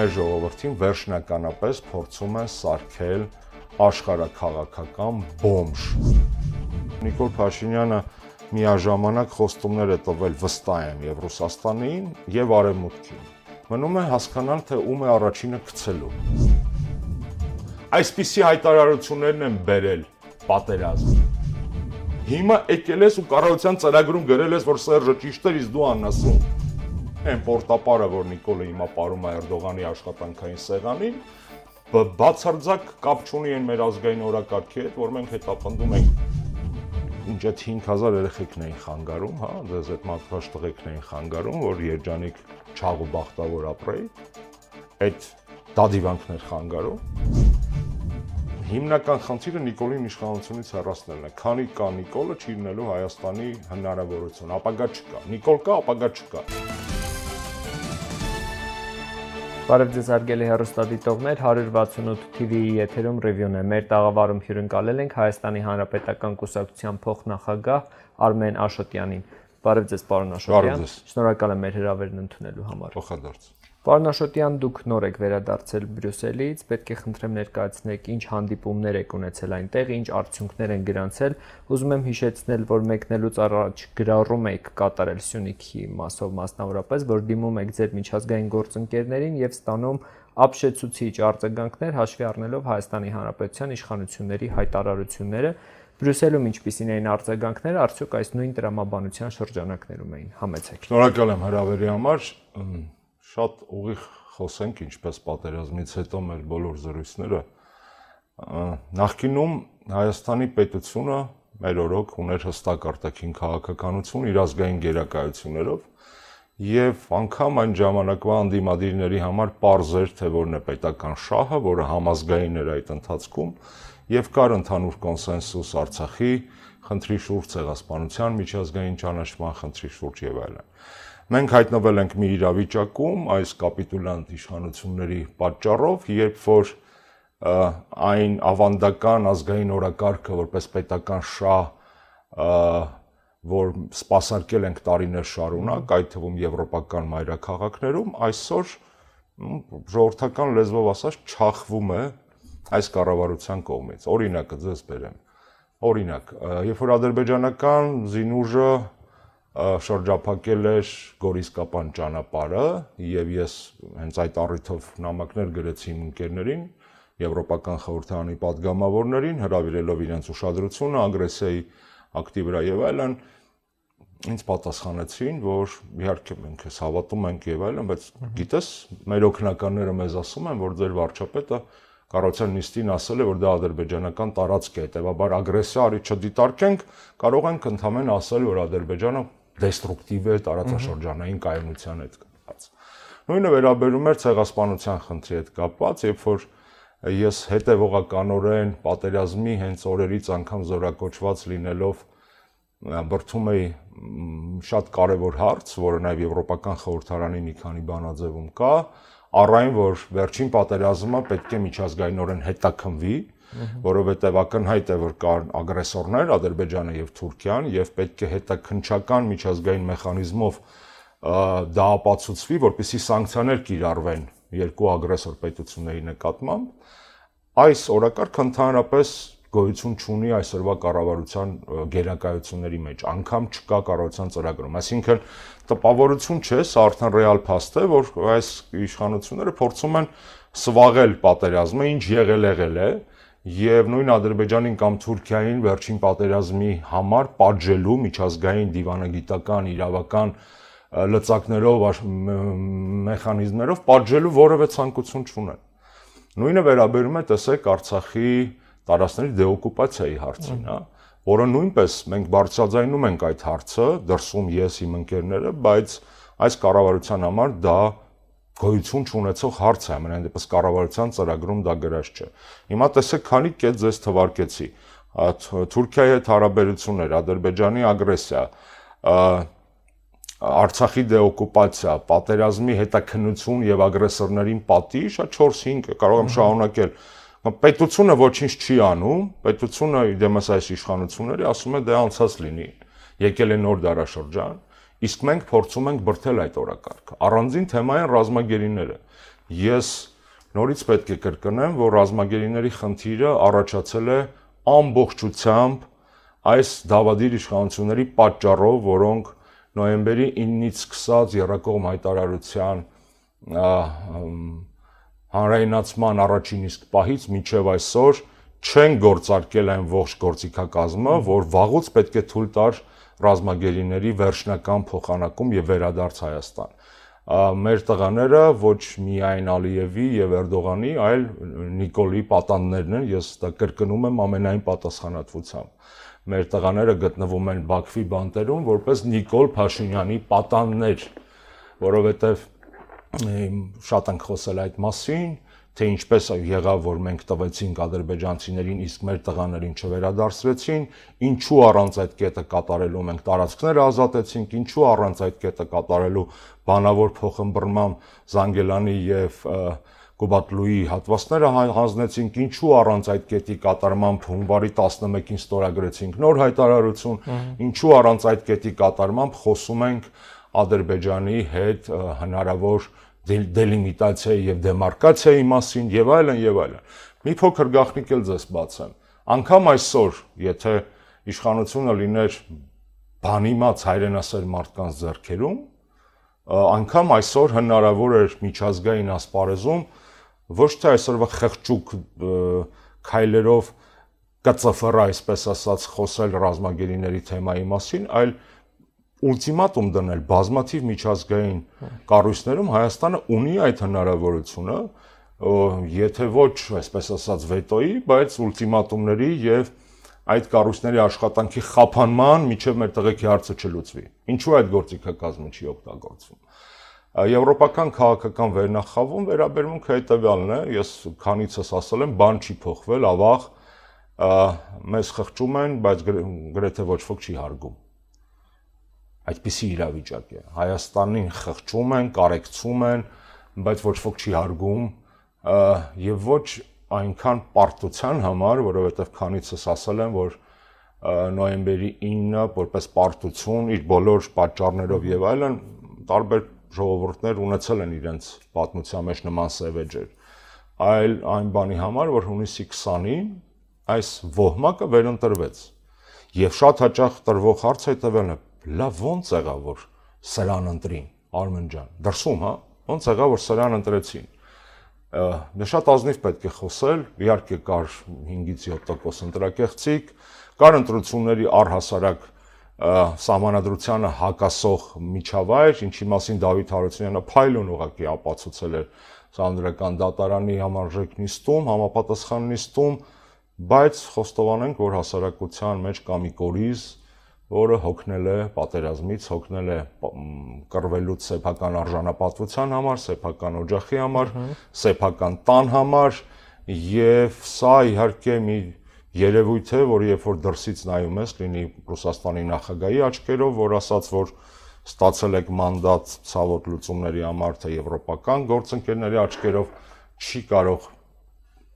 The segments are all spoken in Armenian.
մեր ժողովրդին վերջնականապես փորձում են սարքել աշխարհակաղակական բոմժ։ Նիկոլ Փաշինյանը միաժամանակ խոստումներ է տվել վստահ եմ եւ Ռուսաստանին եւ Արևմուտքին։ Մնում է հասկանալ, թե ում է առաջինը գցելու։ Այսպիսի հայտարարություններն են բերել պատերազմ։ Հիմա եկել ես ու կառավարության ծրագրում գրել ես, որ Սերժը ճիշտ էր, իսկ դու անասուն։ Այն պորտապարը, որ Նիկոլը հիմա ապարում է Էրդողանի աշխատանքային սեղանին, բացարձակ կապ չունի այն մեր ազգային օրակարգի հետ, որ մենք հետապնդում ենք. Ինչ այդ 5000 երեխեքն էին խանգարում, հա, դες այդ մատված տղեկն էին խանգարում, որ երջանիկ չաղ ու բախտավոր ապրեի։ Այդ դադիվանքներ խանգարում։ Հիմնական խնդիրը Նիկոլին իշխանությունից հեռացնելն է։ Քանի կա Նիկոլը, չի լինելու Հայաստանի հնարավորություն։ Ապագա չկա։ Նիկոլ կա, ապագա չկա։ Բարև ձեզ հարգելի հեռուստադիտողներ, 168 TV-ի եթերում ռևյուն է։ Մեր տաղավարում հյուրընկալել ենք Հայաստանի Հանրապետական Կուսակցության փոխնախագահ Արմեն Աշոտյանին։ Բարև ձեզ, պարոն Աշոտյան։ Շնորհակալ եմ մեր հրավերն ընդունելու համար։ Փոխադարձ։ Պարոն Աշոտյան, դուք նոր եք վերադարձել Բրյուսելից, պետք է խնդրեմ ներկայացնեք ինչ հանդիպումներ եք ունեցել այնտեղ, ինչ արդյունքներ են գրանցել։ Ուզում եմ հիշեցնել, որ մեկնելուց առաջ գրառում եք կատարել Սյունիքի մասով մասնավորապես, որ դիմում եք ձեր միջազգային գործընկերներին եւ ստանում ապշեցուցիչ արձագանքներ հաշվի առնելով Հայաստանի Հանրապետության իշխանությունների հայտարարությունները Բրյուսելում ինչպիսին էին արձագանքները, արդյոք այս նույն տրամաբանության շրջանակներում էին։ Համեցեք։ Շնորհակալ եմ հրավերի համար շատ ուղիղ խոսենք, ինչպես պատերազմից հետո մեր բոլոր զրույցները նախկինում Հայաստանի պետությունը մեր օրոք ուներ հստակ արտաքին քաղաքականություն իր ազգային գերակայություններով եւ անգամ այն ժամանակվա անդիմադիրների համար པարզ էր թե որն է պետական շահը, որը համազգային էր այդ ընթացքում եւ կար ընդհանուր կոնսենսուս Արցախի խնդրի շուրջ, ցեղասպանության միջազգային ճանաչման խնդրի շուրջ եւ այլն։ Մենք հայտնվել ենք մի իրավիճակում այս կապիտուլանտ իշխանությունների պատճառով, երբ որ այն ավանդական ազգային օրակարգը որպես պետական շահ որ սпасարկել ենք տարիներ շարունակ, այդ թվում եվրոպական մայրաքաղաքներում, այսօր ժողովրդական լեզվով ասած չախվում է այս կառավարության կողմից։ Օրինակը ձեզ բերեմ։ Օրինակ, երբ որ ադրբեջանական զինուժը շրջափակել էր Գորիսկապան ճանապարհը եւ ես հենց այդ առիթով նամակներ գրեցի իմ ընկերներին Եվրոպական խորհրդարանի падգամավորներին հրավիրելով իրենց ուշադրությունը ագրեսիայի ակտի վրա եւ այլն ինձ պատասխանեցին, որ իհարկե մենք էս հավատում ենք եւ այլն, բայց գիտես, մեր օկնականները մեզ ասում են, որ ձեր վարչապետը կառոցան նիստին ասել է, որ դա ադրբեջանական տարածք է, հետեւաբար ագրեսիա արի չդիտարկենք, կարող ենք ընդհանրապես ասել, որ Ադրբեջանը դեստրուկտիվ է տարածաշրջանային կայունության հետ կապված։ Նույնը վերաբերում էր ցեղասպանության խնդրի հետ կապված, երբ որ ես հետևողականորեն պատերազմի հենց օրերից անգամ զորակոչված լինելով բրթում էի շատ կարևոր հարց, որը նաև Եվրոպական խորհրդարանի մի քանի բանաձևում կա, առայն որ վերջին պատերազմը պետք է միջազգայինորեն հետաքնվի, որովհետև ակնհայտ է որ կան ագրեսորներ Ադրբեջանը եւ Թուրքիան եւ պետք է հետաքնչական միջազգային մեխանիզմով դա ապացուցվի, որպեսզի սանկցիաներ կիրառվեն երկու ագրեսոր պետությունների նկատմամբ այս օրակարգը ընդհանրապես գոյություն չունի այսօրվա կառավարության գերակայությունների մեջ, անգամ չկա կառավարության ծրագրում։ Այսինքն տպավորություն չէ, սա արդեն ռեալ փաստ է, որ այս իշխանությունները փորձում են սվաղել պատերազմը, ինչ եղել եղել է, եւ նույն Ադրբեջանին կամ Թուրքիային վերջին պատերազմի համար պատժելու միջազգային դիվանագիտական իրավական լծակներով մեխանիզմներով պատժելու որևէ ցանկություն չունեն։ Նույնը վերաբերում է տեսեք Արցախի տարածքների դեօկուպացիայի հարցին, հա, որը նույնպես մենք բարձրաձայնում ենք այդ հարցը, դրսում ես իմ ընկերները, բայց այս կառավարության համար դա գոյություն չունեցող հարց է, ամենայն դեպս կառավարության ծրագրում դա գրած չէ։ Հիմա տեսեք, քանի կետ ձեզ թվարկեցի։ Թուրքիայի հետ հարաբերություններ, Ադրբեջանի ագրեսիա, Արցախի դեօկուպացիա, պատերազմի հետաքննություն եւ ագրեսորներին պատիժ, 4-5 կարող եմ շարունակել։ Պետությունը ոչինչ չի անում, պետությունը դեմս այս իշխանությունների ասում է դե անցած լինի։ Եկել է նոր դարաշրջան, իսկ մենք փորձում ենք բրթել այդ օրակարգը։ Առանձին թեմա են ռազմագերիները։ Ես նորից պետք է կրկնեմ, որ ռազմագերիների խնդիրը առաջացել է ամբողջությամբ այս դավադիր իշխանությունների պատճառով, որոնք նոյեմբերի 9-ից սկսած երակողմ հայտարարության հանրայնացման առաջին իսկ պահից մինչև այսօր չեն գործարկել այն ողջ գործիքակազմը, որ վաղուց պետք է թույլ տար ռազմագերիների վերջնական փոխանակում եւ վերադարձ Հայաստան մեր տղաները ոչ միայն Ալիևի եւ Էրդողանի, այլ Նիկոլի պատաններն են, ես դա կրկնում եմ ամենայն պատասխանատվությամբ։ Մեր տղաները գտնվում են Բաքվի բանտերում որպես Նիկոլ Փաշինյանի պատաններ, որովհետեւ շատ ենք խոսել այդ մասին, թե ինչպես եղավ, որ մենք տվեցինք ադրբեջանցիներին, իսկ մեր տղաներին չվերադարձրեցին, ինչու առանց այդ կետը կատարելու մենք տարածքները ազատեցինք, ինչու առանց այդ կետը կատարելու բանավոր փոխըմբռնմամբ Զանգելանի եւ Կոբատլուի հատվածները հանձնեցինք, ինչու առանց այդ կետի կատարմամբ հունվարի 11-ին ստորագրեցինք նոր հայտարարություն, ինչու առանց այդ կետի կատարմամբ խոսում ենք Ադրբեջանի հետ հնարավոր դելիմիտացիայի եւ դեմարկացիայի մասին եւ այլն եւ այլն։ Մի փոքր գաղտնիք էլ ձեզ բացեմ։ Անկամ այսօր, եթե իշխանությունը լիներ բանիմաց հայրենասեր մարդկանց ձեռքերում, անկամ այսօր հնարավոր էր միջազգային ասպարեզում ոչ թե այսօրվա խղճուկ քայլերով կծֆռ այսպես ասած խոսել ռազմագերիների թեմայի մասին, այլ ուլտիմատում դնել բազմաթիվ միջազգային կառույցներում Հայաստանը ունի այդ հնարավորությունը, եթե ոչ, այսպես ասած, վետոյի, բայց ուլտիմատումների եւ այդ կառույցների աշխատանքի խափանման միջև մեր տղեկի հարցը չլուծվի։ Ինչու այդ գործիքակազմը չի օգտագործվում։ Եվրոպական քաղաքական վերնախավում վերաբերմունքը հետեւյալն է, ես քանիցս ասել եմ, բան չի փոխվել, ավաղ մեզ խղճում են, բայց գրեթե ոչ ոք չի հարգում այդպիսի իրավիճակ է։ Հայաստանին խղճում են, կարեկցում են, բայց ոչ ոք չի հարգում եւ ոչ այնքան պարտության համար, որովհետեւ քանիցս ասել եմ, որ նոյեմբերի 9-ը որպես պարտություն իր բոլոր պատճառներով եւ այլն տարբեր ժողովուրդներ ունեցել են իրենց պատմության մեջ նման սևեջեր այլ այն բանի համար որ հունիսի 20-ին այս ոհմակը վերընտրվեց եւ շատ հաճախ տրվող հարցը հետեւելն է լավ ո՞նց եղավ որ սրան ընտրին Արմեն ջան դրսում հա ո՞նց եղավ որ սրան ընտրեցին դե շատ ազնիվ պետք է խոսել իհարկե կար 5-ից 7% ընտրակեղծիկ կար ընտրությունների առհասարակ սահմանադրությանը հակասող միջավայր, ինչի մասին Դավիթ Հարությունյանը փայլուն ուղակի ապացուցել էր Սանդրական դատարանի համարժեք նիստում, համապատասխան նիստում, բայց խոստովանենք, որ հասարակության մեջ կա մի կորիզ, որը հոգնել է պատերազմից, հոգնել է կռվելուց սեփական արժանապատվության համար, սեփական օջախի համար, սեփական տան համար եւ սա իհարկե մի երևույթ է, որ երբ որ դրսից նայում ես, լինի Ռուսաստանի նախագահի աչքերով, որ ասաց, որ ստացել եք մանդատ ցավոտ լուծումների համար, թե եվրոպական գործընկերների աչքերով չի կարող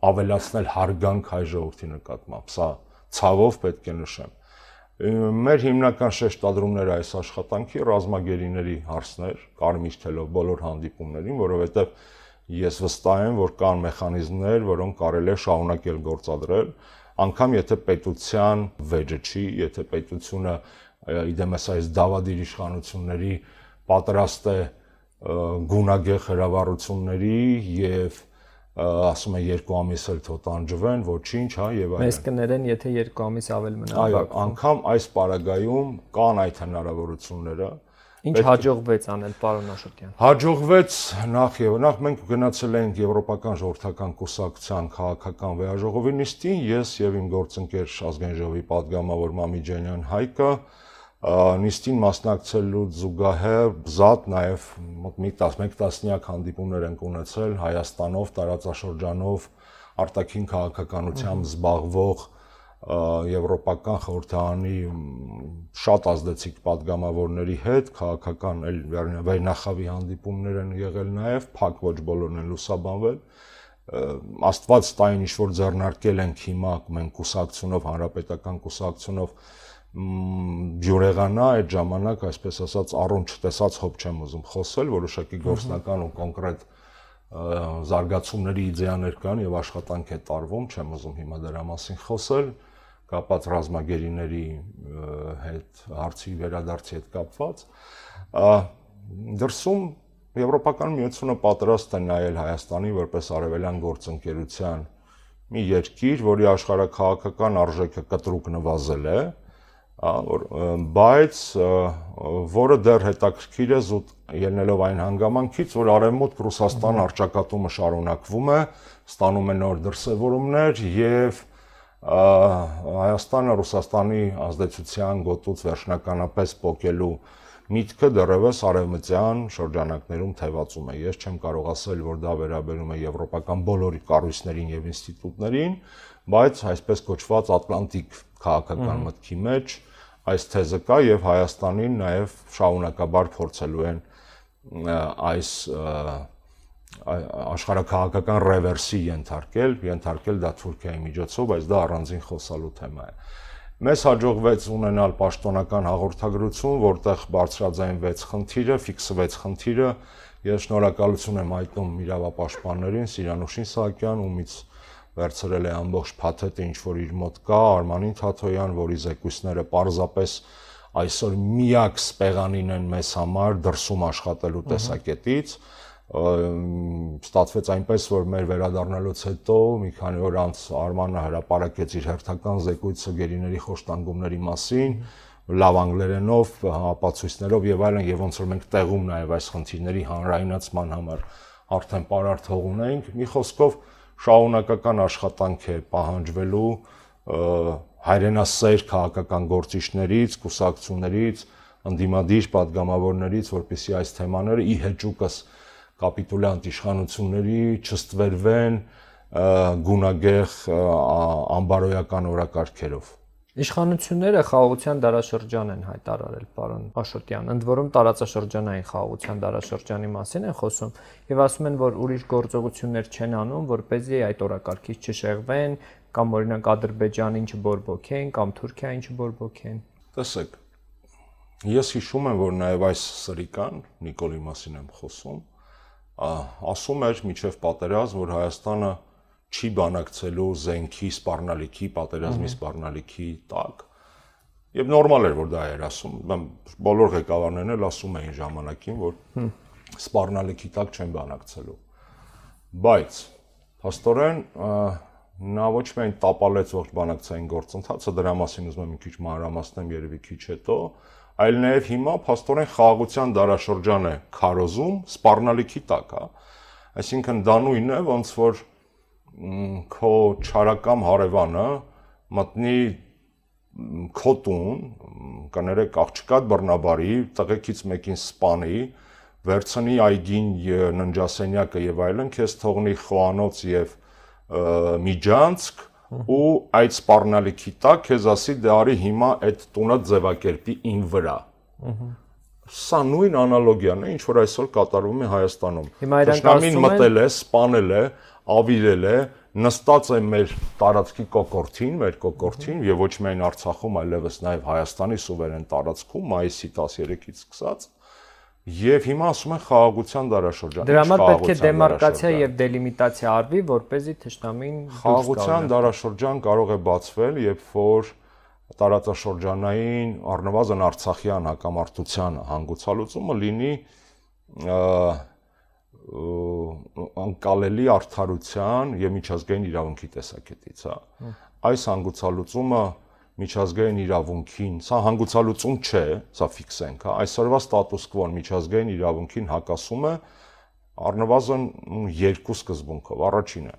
ավելացնել հարգանք հայ ժողովրդի նկատմամբ։ Սա ցավով պետք է նշեմ Մեր հիմնական շեշտադրումները այս աշխատանքի ռազմագերիների հարցներ, կարմիր թելով բոլոր հանդիպումներին, որովհետև ես վստահ եմ, որ կան մեխանիզմներ, որոնք կարելի է շարունակել գործադրել, անկամ եթե պետության վեճը չի, եթե պետությունը իդեմս այս դավադիր իշխանությունների պատրաստ է գունագեղ հրավառությունների եւ ասում է երկու ամիս էլ թո տանջվեն, ոչինչ, հա, եւ այլն։ Մեզ կներեն, եթե երկու ամիս ավել մնա։ Այո, անգամ այս պարագայում կան այդ հնարավորությունները։ Ինչ հաջողվեց անել, պարոն Աշոտյան։ Հաջողվեց նախ եւ նախ մենք գնացել ենք Եվրոպական ժողովրդական կուսակցության քաղաքական վեհաժողովի նիստին, ես եւ իմ գործընկեր Ազգային ժողովի падգամավոր Մամիջանյան Հայկը, նիստին մասնակցելուց զուգահեռ բզատ նաև մոտ մի 11 տասնյակ հանդիպումներ են ունեցել Հայաստանով, տարածաշրջանով արտաքին քաղաքականությամբ զբաղվող եվրոպական խորհրդարանի շատ ազդեցիկ падգամավորների հետ քաղաքական էլ վերնախավի հանդիպումներ են եղել նաև փակ ոչ բոլորն են լուսաբանվել աստված տային ինչ որ ձեռնարկել ենք հիմա մենք կուսակցունով հանրապետական կուսակցունով ջուրեղանա այդ ժամանակ, այսպես ասած, առուն չտեսած հոբ չեմ ուզում խոսել, որոշակի գործնական ու կոնկրետ զարգացումների իդեաներ կան եւ աշխատանք է տարվում, չեմ ուզում հիմա դրա մասին խոսել, կապած ռազմագերիների հետ հարցի վերադարձի հետ կապված դրսում Եվրոպական միությունը պատրաստ է նայել Հայաստանի որպես արևելյան գործընկերության մի երկիր, որի աշխարհակաղակական արժեքը կտրուկ նվազել է, բայց որը դեռ հետաքրքիր է զուտ ելնելով այն հանգամանքից, որ արևմուտք Ռուսաստան արճակատումը շարունակվում է, ստանում է նոր դրսևորումներ եւ Հայաստանը Ռուսաստանի ազդեցության գոտուց վերջնականապես փոկելու միտքը դեռևս արևմտյան շրջանակներում թևածում է։ Ես չեմ կարող ասել, որ դա վերաբերում է եվրոպական բոլոր կառույցներին եւ ինստիտուտներին, բայց այսպես կոչված Ատլանտիկ քաղաքական մտքի մեջ այս թեզը կա եւ Հայաստանին նաեւ շարունակաբար փորձելու են այս աշխարհակաղակական ռևերսի ենթարկել, ենթարկել դա Թուրքիայի միջոցով, բայց դա առանձին խոսալու թեմա է։ Մեզ հաջողվեց ունենալ պաշտոնական հաղորդագրություն, որտեղ բարձրաձայնվեց խնդիրը, ֆիքսվեց խնդիրը։ Ես շնորհակալություն եմ հայտնում իրավապաշտպաններին, Սիրանուշին Սահակյան, ումից վերցրել է ամբողջ փաթեթը, ինչ որ իր մոտ կա, Արմանին Թաթոյան, որի զեկույցները պարզապես այսօր միակ սպեղանին են մեզ համար դրսում աշխատելու տեսակետից։ ստացվեց այնպես, որ մեր վերադառնալուց հետո մի քանի օր անց Արմանը հրապարակեց իր հերթական զեկույցը գերիների խոշտանգումների մասին, լավ անգլերենով, ապացույցներով եւ այլն, եւ ոնց որ մենք տեղում նաեւ այս խնդիրների հանրայնացման համար արդեն պարարտ հող ունենք, մի խոսքով շարունակական աշխատանք է պահանջվելու հայրենասեր քաղաքական գործիչներից, կուսակցություններից, ընդդիմադիր падգամավորներից, որպիսի այս թեմաները ի հեճուկս կապիտուլյանտ իշխանությունների չստվերվեն գունագեղ ամբարոյական օրակարգերով։ Իշխանությունները խաղաղության դարաշրջան են հայտարարել, պարոն Աշոտյան։ Ընդ որում տարածաշրջանային խաղաղության դարաշրջանի մասին են խոսում եւ ասում են, որ ուրիշ գործողություններ չեն անում, որ เป զի այդ օրակարգից չշեղվեն, կամ օրինակ Ադրբեջանին չբորբոքեն, կամ Թուրքիային չբորբոքեն։ Տեսեք, ես հիշում եմ, որ նաեւ այս սրիկան Նիկոլի մասին եմ խոսում, ասում էր միջև պատերազմ, որ Հայաստանը չի բանակցելու զենքի սպառնալիքի, պատերազմի սպառնալիքի տակ։ Եվ նորմալ էր, որ դա էր ասում։ Բոլոր ղեկավարներն էլ ասում էին ժամանակին, որ սպառնալիքի տակ չեն բանակցելու։ Բայց փաստորեն նա ոչ միայն տապալեց ողջ բանակցային գործընթացը, դրա մասին ուզում եմ մի քիչ մանրամասնեմ երևի քիչ հետո, այլ նաև հիմա փաստորեն խաղաղության դարաշրջան է քարոզում սպառնալիքի տակ, հա։ Այսինքն դա նույնն է, ոնց որ քո ճարակամ հարևանը մտնի քո տուն, կներեք աղջկատ բռնաբարի, տղեկից մեկին սպանի, վերցնի այգին ննջասենյակը եւ այլն, քեզ թողնի խոանոց եւ միջանցք ու այդ սպառնալիքի տակ քեզ ասի դե արի հիմա այդ տունը ձևակերպի ին վրա։ Սա նույն անալոգիան է, ինչ որ այսօր կատարվում է Հայաստանում։ են մտել է, սպանել է, ավիրել է, նստած է մեր տարածքի կոկորտին, մեր կոկորտին եւ ոչ միայն Արցախում, այլևս նաեւ Հայաստանի սուվերեն տարածքում մայիսի 13-ից սկսած Եվ հիմա ասում են խաղաղության դարաշրջան։ Դրա համար պետք է դեմարկացիա եւ դելիմիտացիա արվի, որ เป զի թշնամին խաղաղության դարաշրջան կարող է բացվել, երբ որ տարածաշրջանային առնվազն Արցախյան հակամարտության հանգուցալուծումը լինի անկալելի արդարության եւ միջազգային իրավունքի տեսակետից, հա։ Այս հանգուցալուծումը միջազգային իրավունքին, սա հանգուցալուծում չէ, սա ֆիքսենք, հա, այսօրվա ստատուս կվոն միջազգային իրավունքին հակասում է առնվազն երկու սկզբունքով։ Առաջինը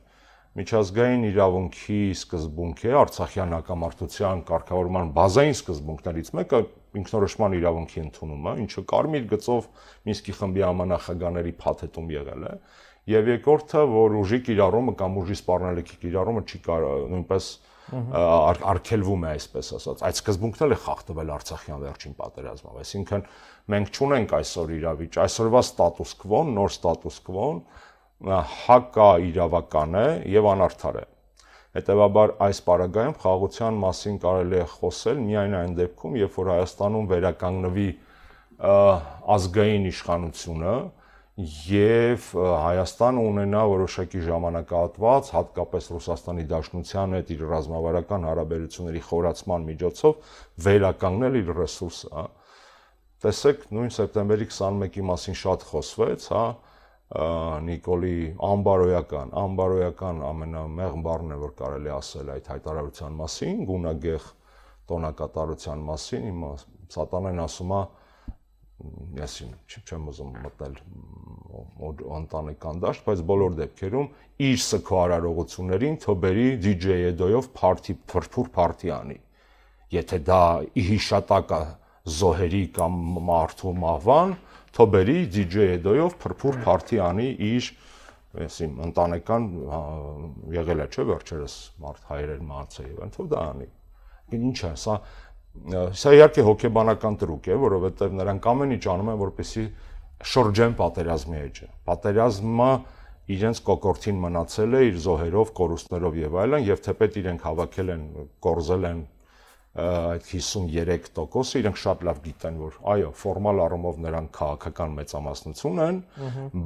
միջազգային իրավունքի սկզբունք է Արցախյան հակամարտության կարգավորման բազային սկզբունքներից մեկը ինքնորոշման իրավունքի ընդունումը, ինչը կարմիր գծով Մինսկի խմբի ամանախագաների փաթեթում եղել է, եւ երկրորդը, որ ուժի կիրառումը կամ ուժի սպառնալիքի կիրառումը չի կարող նույնպես արգելվում է այսպես ասած այդ սկզբունքն էլ է խախտվել Արցախյան վերջին պատերազմով այսինքն մենք ճունենք այսօր իրավիճ այսօրվա ստատուս կվոն նոր ստատուս կվոն հակա իրավական է եւ անարդար է հետեւաբար այս պարագայում խաղաղության մասին կարելի է խոսել միայն այն դեպքում երբ որ Հայաստանում վերականգնվի ազգային իշխանությունը եւ Հայաստանը ունենա որոշակի ժամանակահատված, հատկապես Ռուսաստանի Դաշնության հետ իր ռազմավարական հարաբերությունների խորացման միջոցով վերականգնել իր ռեսուրսը, հա։ Տեսեք, նույն սեպտեմբերի 21-ի մասին շատ խոսվեց, հա, Նիկոլի ամբարոյական, ամբարոյական ամենամեղմ բառն է, որ կարելի ասել այդ հայտարարության մասին, գունագեղ տոնակատարության մասին, հիմա սատանեն ասում է այսին չեմ ուզում մտնել ընտանեկան դաշտ, բայց բոլոր դեպքերում իր սքո արարողություններին թոբերի DJ Edo-ով party փրփուր party անի։ Եթե դա հիշատակա զոհերի կամ մարդու մահվան, թոբերի DJ Edo-ով փրփուր party անի իր այսին ընտանեկան հա, եղել է չէ վերջերս մարդ հայրեր մահացել եւ այնտեղ դա անի։ Ինչ է, սա Սա իհարկե հոգեբանական տրուկ է, որովհետև նրանք ամեն ինչ անում են, որպեսզի շրջեն պատերազմի էջը։ Պատերազմը իրենց կոկորտին մնացել է իր զոհերով, կորուստներով եւ այլն, եւ թեպետ իրենք հավաքել են, կորզել են այդ 53%-ը իրենք շատ լավ գիտեն, որ այո, ֆորմալ առումով նրանք քաղաքական մեծամասնություն են,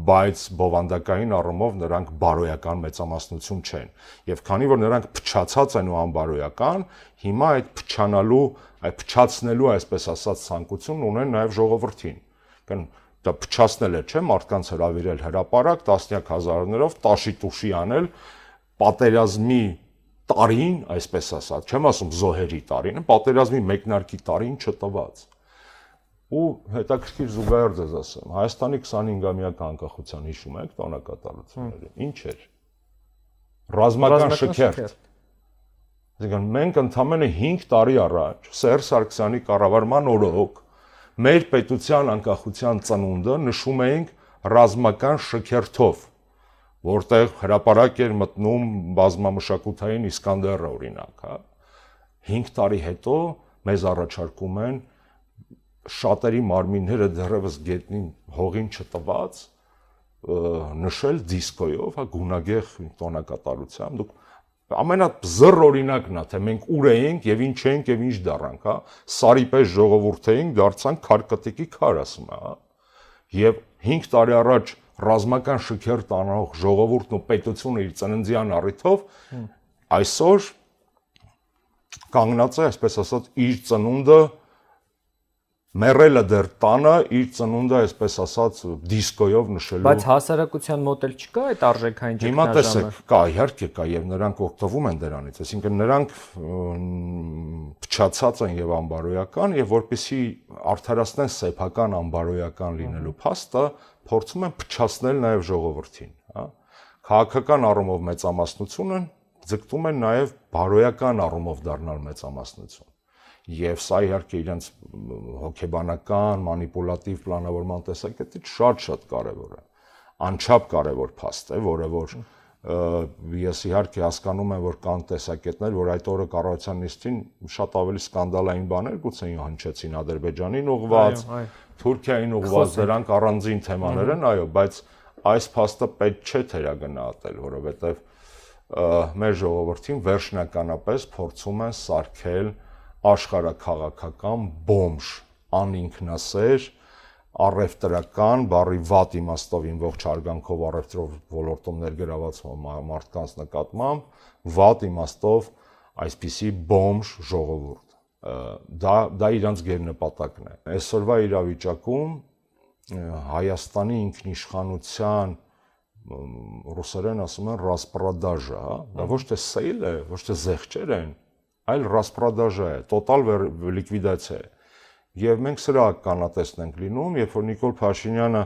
բայց բովանդակային առումով նրանք բարոյական մեծամասնություն չեն։ Եվ քանի որ նրանք փչացած են ու անբարոյական, հիմա այդ փչանալու, այդ փչացնելու, այսպես ասած, ցանկություն ունեն նաև ժողովրդին։ Կան դա փչացնել է, չէ՞, մարդկանց հravirել հրաապարակ տասնյակ հազարներով տաշի տուշի անել պատերազմի տարին, այսպես ասած, չեմ ասում զոհերի տարին, պատերազմի մեկնարկի տարին չտված։ Ու հետաքրքիր զուգահեռ ձեզ ասեմ, Հայաստանի 25-ամյակ անկախության հիշում եք տոնակատարությունները։ Ինչ էր։ Ռազմական շքերթ։ Այսինքն մենք ընդամենը 5 տարի առաջ Սերժ Սարգսյանի կառավարման օրոք մեր պետության անկախության ծնունդը նշում էինք ռազմական շքերթով որտեղ հրաապարակ էր մտնում բազմամշակութային Իսկանդերը օրինակ, հա 5 տարի հետո մեզ առաջարկում են շատերի մարմինները դեռևս գետնին հողին չտված նշել դիսկոյով, հա գունագեղ տոնակատարությամբ դուք ամենազռ օրինակն է թե մենք ուր էինք եւ ինչ էինք եւ ինչ դառանք, հա սարի պես ժողովուրդ էինք, դարձանք քարկտիկի քար ասում է, հա եւ 5 տարի առաջ ռազմական շքեր տանող ժողովուրդն ու պետությունը իր ծննդյան առիթով այսօր կանգնած է, այսպես ասած, իր ծնունդը մեռելը դեռ տանը իր ծնունդը այսպես ասած դիսկոյով նշելու բայց հասարակության մոտ էլ չկա այդ արժեքային ճգնաժամը հիմա տեսեք կա իհարկե կա եւ նրանք օգտվում են դրանից այսինքն նրանք փչացած են եւ անբարոյական եւ որպեսի արդարացնեն սեփական անբարոյական լինելու փաստը փորձում են փչացնել նաև ժողովրդին, հա։ Քաղաքական առումով մեծամասնությունը ձգտում են նաև բարոյական առումով դառնալ մեծամասնություն։ Եվ սա իհարկե իրենց հոգեբանական, մանիպուլատիվ պլանավորման տեսակետից շատ-շատ կարևոր է։ Անչափ կարևոր փաստ է, որը որ ես իհարկե հասկանում եմ, որ կան տեսակետներ, որ այդ օրը կառավարության նիստին շատ ավելի սկանդալային բաներ գուցե հնչեցին Ադրբեջանին ուղված, Թուրքիային ուղված դրանք առանձին թեմաներ են, այո, բայց այս փաստը պետք չէ թերագնահատել, որովհետև մեր ժողովրդին վերջնականապես փորձում են սարքել աշխարհակաղակական բոմժ, անինքնասեր, առևտրական, բարի վատ իմաստով ին ողջ հարգանքով առևտրով ոլորտում ներգրաված մարդկանց նկատմամբ, վատ իմաստով այսպիսի բոմժ ժողովուրդ դա դա իրանց գերնպատակն է այսօրվա իրավիճակում Հայաստանի ինքնիշխանության ռուսերեն ասում են ռասպրադաժա, հա, դա ոչ թե սեյլ է, ոչ թե զեղչեր են, այլ ռասպրադաժա է, տոտալ լիկվիդացիա է։ Եվ մենք սրա կանատեսնենք լինում, երբ որ Նիկոլ Փաշինյանը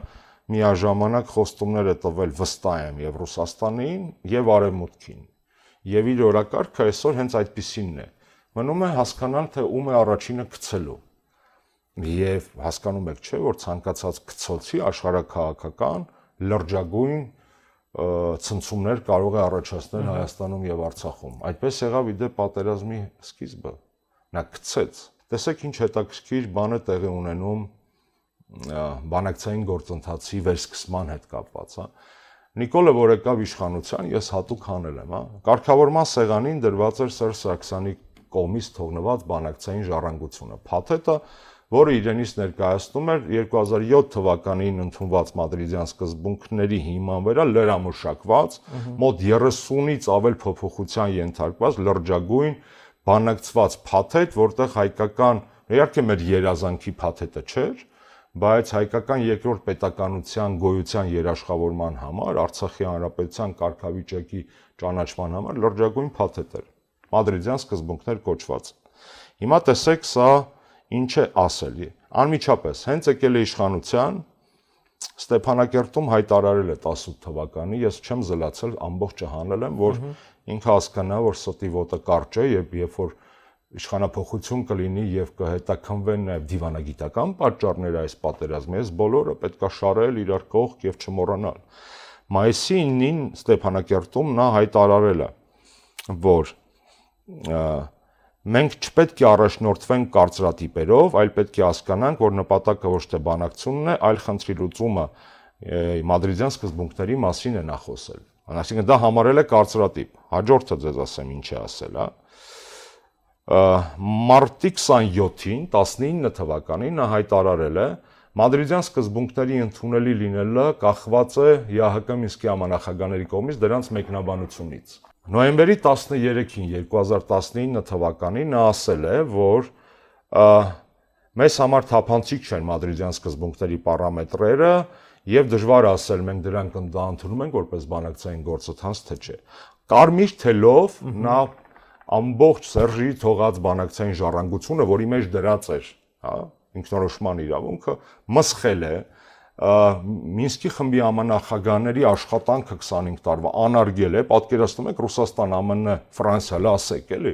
միաժամանակ խոստումներ է տվել վստահ եմ եւ Ռուսաստանին եւ Արևմուտքին։ Եվ իր օրակարգը այսօր հենց այդպեսինն է։ Մնում է հասկանալ, թե ում է առաջինը գցելու։ Եվ հասկանում եք, չէ, որ ցանկացած գցոցի աշխարհակաղակական լրջագույն ցնցումներ կարող է առաջացնել Հայաստանում եւ Արցախում։ Այդպես եղավ իդե պատերազմի սկիզբը։ Նա գցեց։ Տեսեք ինչ հետաքրքիր բան է տեղի ունենում բանակցային գործընթացի վերսկսման հետ կապված, հա։ Նիկոլը որ եկավ իշխանության, ես հատուկ հանել եմ, հա։ Կարգավորման սեղանին դրված էր Սերժ Սարգսյանի կողմից թողնված բանակցային ժառանգությունը։ Փաթեթը, որը իրենից ներկայացնում էր 2007 թվականին ընդունված մադրիդյան սկզբունքների հիման վրա լրամշակված, մոտ 30-ից ավել փոփոխության ենթարկված լրջագույն բանակցված փաթեթ, որտեղ հայկական, իհարկե մեր երազանքի փաթեթը չէր, բայց հայկական երկրորդ պետականության գոյության երաշխավորման համար, Արցախի հանրապետության կարգավիճակի ճանաչման համար լրջագույն փաթեթ էր։ Մադրիդյան սկզբունքներ կոչված։ Հիմա տեսեք, սա ինչ է ասելի։ Անմիջապես հենց եկել է իշխանության Ստեփանակերտում հայտարարել է 18 թվականի, ես չեմ զլացել, ամբողջը հանել եմ, որ ինքը հասկանա, որ ստի ոտը կարճ է եւ երբ որ իշխանապողություն կլինի եւ կհետաքնվեն նաեւ դիվանագիտական պատճառները այս պատերազմի, այս բոլորը պետքա շարել իրար կողք եւ չմոռանալ։ Մայիսի 9-ին Ստեփանակերտում նա հայտարարել է, որ մենք չպետք է առաջնորդվենք կարծրատիպերով, այլ պետք է հասկանանք, որ նպատակը ոչ թե բանակցությունն է, այլ խնդրի լուծումը մադրիդյան սկզբունքների մասին է նա խոսել։ Այսինքն դա համարել է կարծրատիպ։ Հաջորդը ձեզ ասեմ ինչ է ասել, հա մարտի 27-ին 19 թվականին նա հայտարարել է Մադրիդյան սկզբունքների ընդունելի լինելը կախված է ՀՀԿ Մինսկի ամանախագաների կողմից դրանց մեկնաբանությունից։ Նոյեմբերի 13-ին 2019 թվականին նա ասել է, որ մեզ համար թափանցիկ չեն Մադրիդյան սկզբունքների պարամետրերը եւ դժվար ասել մենք դրանք ընդդահանտում ենք որպես բանակցային գործընթաց թե չէ։ Կարմիր թելով նա ամբողջ Սերժի թողած բանակցային ժառանգությունը, որի մեջ դրած էր, հա, ինքնորոշման իրավունքը, մսխել է Մինսկի խմբի ամանախագահների աշխատանքը 25 տարվա անարգել է, պատկերացնում եք Ռուսաստան, ԱՄՆ, Ֆրանսիա, լասեք էլի։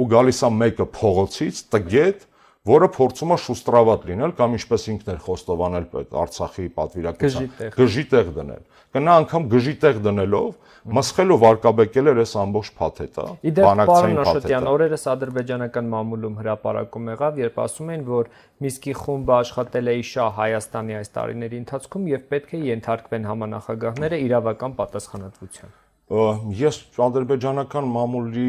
Ու գալիս է մեկը փողոցից, տգետ, որը փորձում է շուստրավատ լինել կամ ինչպես ինքն էր խոստովանել Արցախի պատվիրակության գժի տեղ դնել։ Կնա անգամ գժի տեղ դնելով մսխելով արկաբեկել էր այս ամբողջ փաթեթը, բանակցային փաթեթը։ Օրերս ադրբեջանական մամուլում հրաապարակում եղավ, երբ ասում են, որ Միսկի խումբը աշխատել է իշա Հայաստանի այս տարիների ընթացքում եւ պետք է ենթարկվեն համանախագահները իրավական պատասխանատվության ես ադրբեջանական մամուլի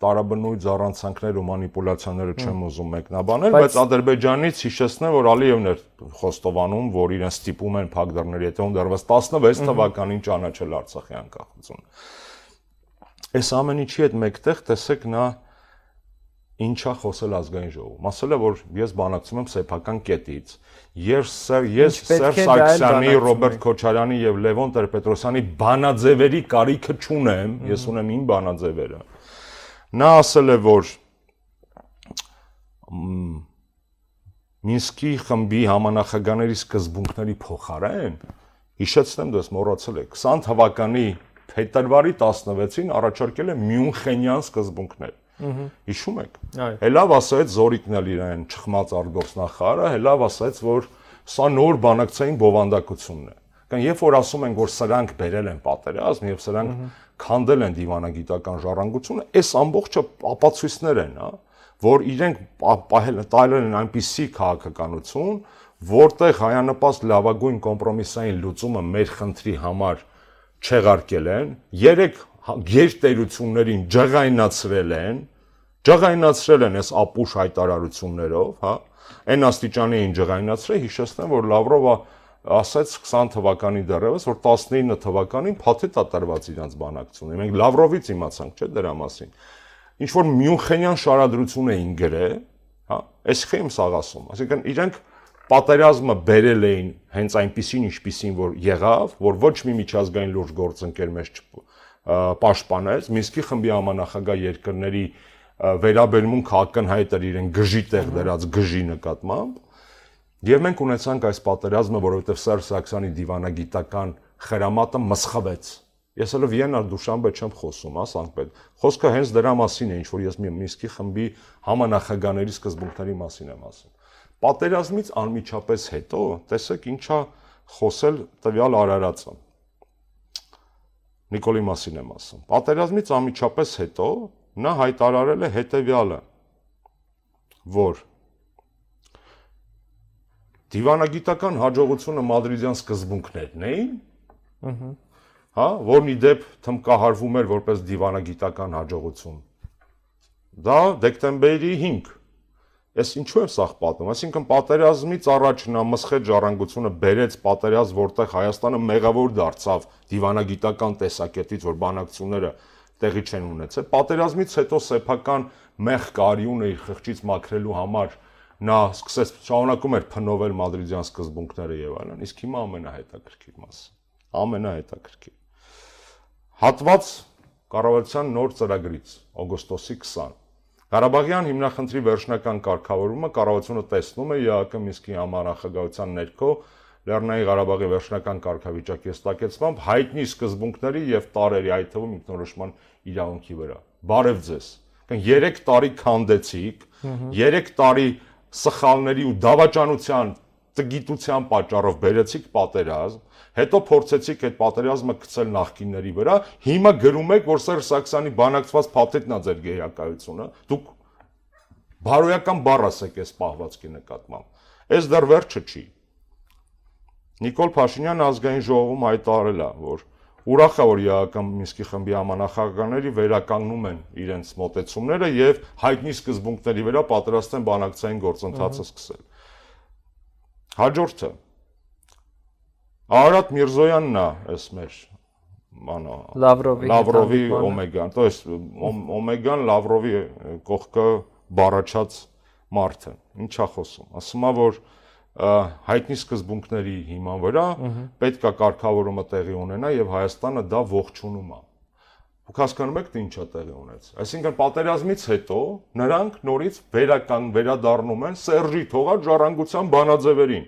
տարաբնույթ զառանցանքներ ու մանիպուլյացիաները չեմ ուզում մեկնաբանել, բայց Ադրբեջանից հիշեցնեմ, որ Ալիևն էր խոստովանում, որ իրեն ստիպում են փակ դռների հետևում դեռևս 16 թվականին ճանաչել Արցախի անկախությունը։ Այս ամեն ինչի հետ մեկտեղ տեսեք նա ինչա խոսել ազգային ժողովում։ Ասել է, որ ես բանակցում եմ սեփական կետից։ Ես ես Սերժ Սարգսյանի, Ռոբերտ Քոչարյանի եւ Լևոն Տեր-Պետրոսյանի բանաձևերի կարիքը չունեմ, ես ունեմ իմ բանաձևերը։ Նա ասել է, որ Մինսկի խմբի համանախագաների սկզբունքների փոխարեն հիշեցնեմ, դες մոռացել եք, 20 թվականի փետրվարի 16-ին առաջարկել է Մյունխենյան սկզբունքներ Հիշում եք։ Հելավ ասաց Զորիկն էլ իրեն չխմած արգոսնախարը, հելավ ասաց, որ սա նոր բանակցային բովանդակությունն է։ Կան երբ որ ասում են, որ սրանք բերել են պատերազմ եւ սրանք քանդել են դիվանագիտական ժառանգությունը, այս ամբողջը ապացույցներ են, հա, որ իրենք պահել տալել են այնպիսի քաղաքականություն, որտեղ հայանպաստ լավագույն կոմպրոմիսային լուծումը մեր խնդրի համար չեղարկել են, երեք գերտերություններին ջղայնացրել են, ջղայնացրել են այս ապուշ հայտարարություններով, հա, այն աստիճանի էին ջղայնացրել, հիշեցնեմ, որ Լավրովը ասաց 20 թվականի դեռևս, որ 19 թվականին փաթեթ է տրված իրանց բանակցությունը։ Մենք Լավրովից իմացանք, չէ, դրա մասին։ Ինչ որ Մյունխենյան շարադրություն էին գրել, հա, այս խեմ սաղ ասում։ Այսինքն իրենք պատերազմը բերել էին հենց այնպեսին, ինչպեսին որ եղավ, որ ոչ մի միջազգային լուրջ գործընկեր մեզ պաշտպանեց, Մինսկի խմբի համանախագահ երկրների վերաբերմունք ակնհայտ էր իրեն գժի տեղ դրած գժի նկատմամբ եւ մենք ունեցանք այս պատերազմը, որովհետեւ Սերժ Սարգսյանի դիվանագիտական խրամատը մսխվեց։ Ես հələ Վիեննա Դուշանբե չեմ խոսում, հա, Սանկպետ։ Խոսքը հենց դրա մասին է, ինչ որ ես Մինսկի խմբի համանախագաների սկզբունքների մասին եմ ասում։ Պատերազմից անմիջապես հետո տեսեք ինչա խոսել տվյալ Արարածը։ Նիկոլի մասին եմ ասում։ Պատերազմից անմիջապես հետո նա հայտարարել է հետևյալը, որ դիվանագիտական հաջողությունը մադրիդյան սկզբունքներն էին, ըհը, հա, որն ի դեպ թմկահարվում էր որպես դիվանագիտական հաջողություն։ Դա դեկտեմբերի 5 Այս ինչու է սա պատում։ Այսինքն պատերազմից առաջ նա մսխետ ժառանգությունը բերեց պատերազմ, որտեղ Հայաստանը մեղավոր դարձավ դիվանագիտական տեսակետից, որ բանակցությունները տեղի չեն ունեցել։ Պատերազմից հետո սեփական մեղ կարիունը իր խղճից մաքրելու համար նա սկսեց շարունակում էր փնովել մադրիդյան սկզբունքները եւ այլն։ Իսկ հիմա ամենահետաքրքիր մասը։ Ամենահետաքրքիր։ Հատված կառավարության նոր ծրագրից օգոստոսի 20 Ղարաբաղյան հիմնախնդրի վերջնական կարգավորումը կառավարությունը տեսնում է ԵԱԿ Միսկի համանախագահության ներքո Լեռնային Ղարաբաղի վերջնական կարգավիճակի հստակեցմամբ հայտնի սկզբունքների եւ տարերի, այդ թվում ինքնորոշման իրավունքի վրա։ Բարև ձեզ։ Կան 3 տարի քանդեցիք, 3 տարի սխալների ու դավաճանության տգիտության պատճառով բերեցիք պատերազմ, հետո փորձեցիք այդ պատերազմը գցել նախկինների վրա, հիմա գրում եք, որ Սերժ Սաքսյանի բանակցված փաթեթն է ձեր գեյակայությունը, դուք բարոյական բառ ասեք այս պահվածքի նկատմամբ։ Այս դեռ վերջը չի։ Նիկոլ Փաշինյանը ազգային ժողովում հայտարարել է, որ ուրախ է, որ ԵԱԿ Մինսկի խմբի համանախագահների վերականգնում են իրենց մոտեցումները եւ հայտնի սկզբունքների վրա պատրաստ են բանակցային գործընթացը սկսել։ Հաջորդը Արարատ Միրզոյանն է, այս մեր մանա Լավրովի Լավրովի Օմեգան, то есть Օմեգան Լավրովի կողքը բառաչած մարդը։ Ինչա խոսում։ Ասում է, որ հայտնի սկզբունքների հիման վրա պետքա կարգավորումը տեղի ունենա եւ Հայաստանը դա ողջունում է։ Դուք հասկանում եք, թե ինչա տեղի ունեց։ Այսինքն պատերազմից հետո նրանք նորից վերական վերադառնում են Սերժի թողած ժառանգության բանաձևերին։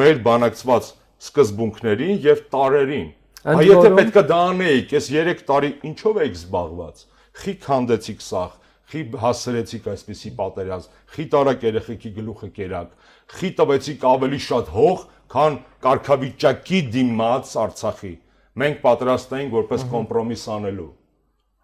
Մեր բանակցված սկզբունքներին եւ տարերին։ Այ եթե պետքա դա անեիք, այս 3 տարի ինչով եք զբաղված։ Խի քանդեցիք սախ, խի հասրեցիք այսպիսի պատերազմ, խի տարակ երեխեքի գլուխը կերակ, խի տվեցիք ավելի շատ հող, քան կարգավիճակի դիմաց Արցախի։ Մենք պատրաստ էինք որպես կոմպրոմիս անելու։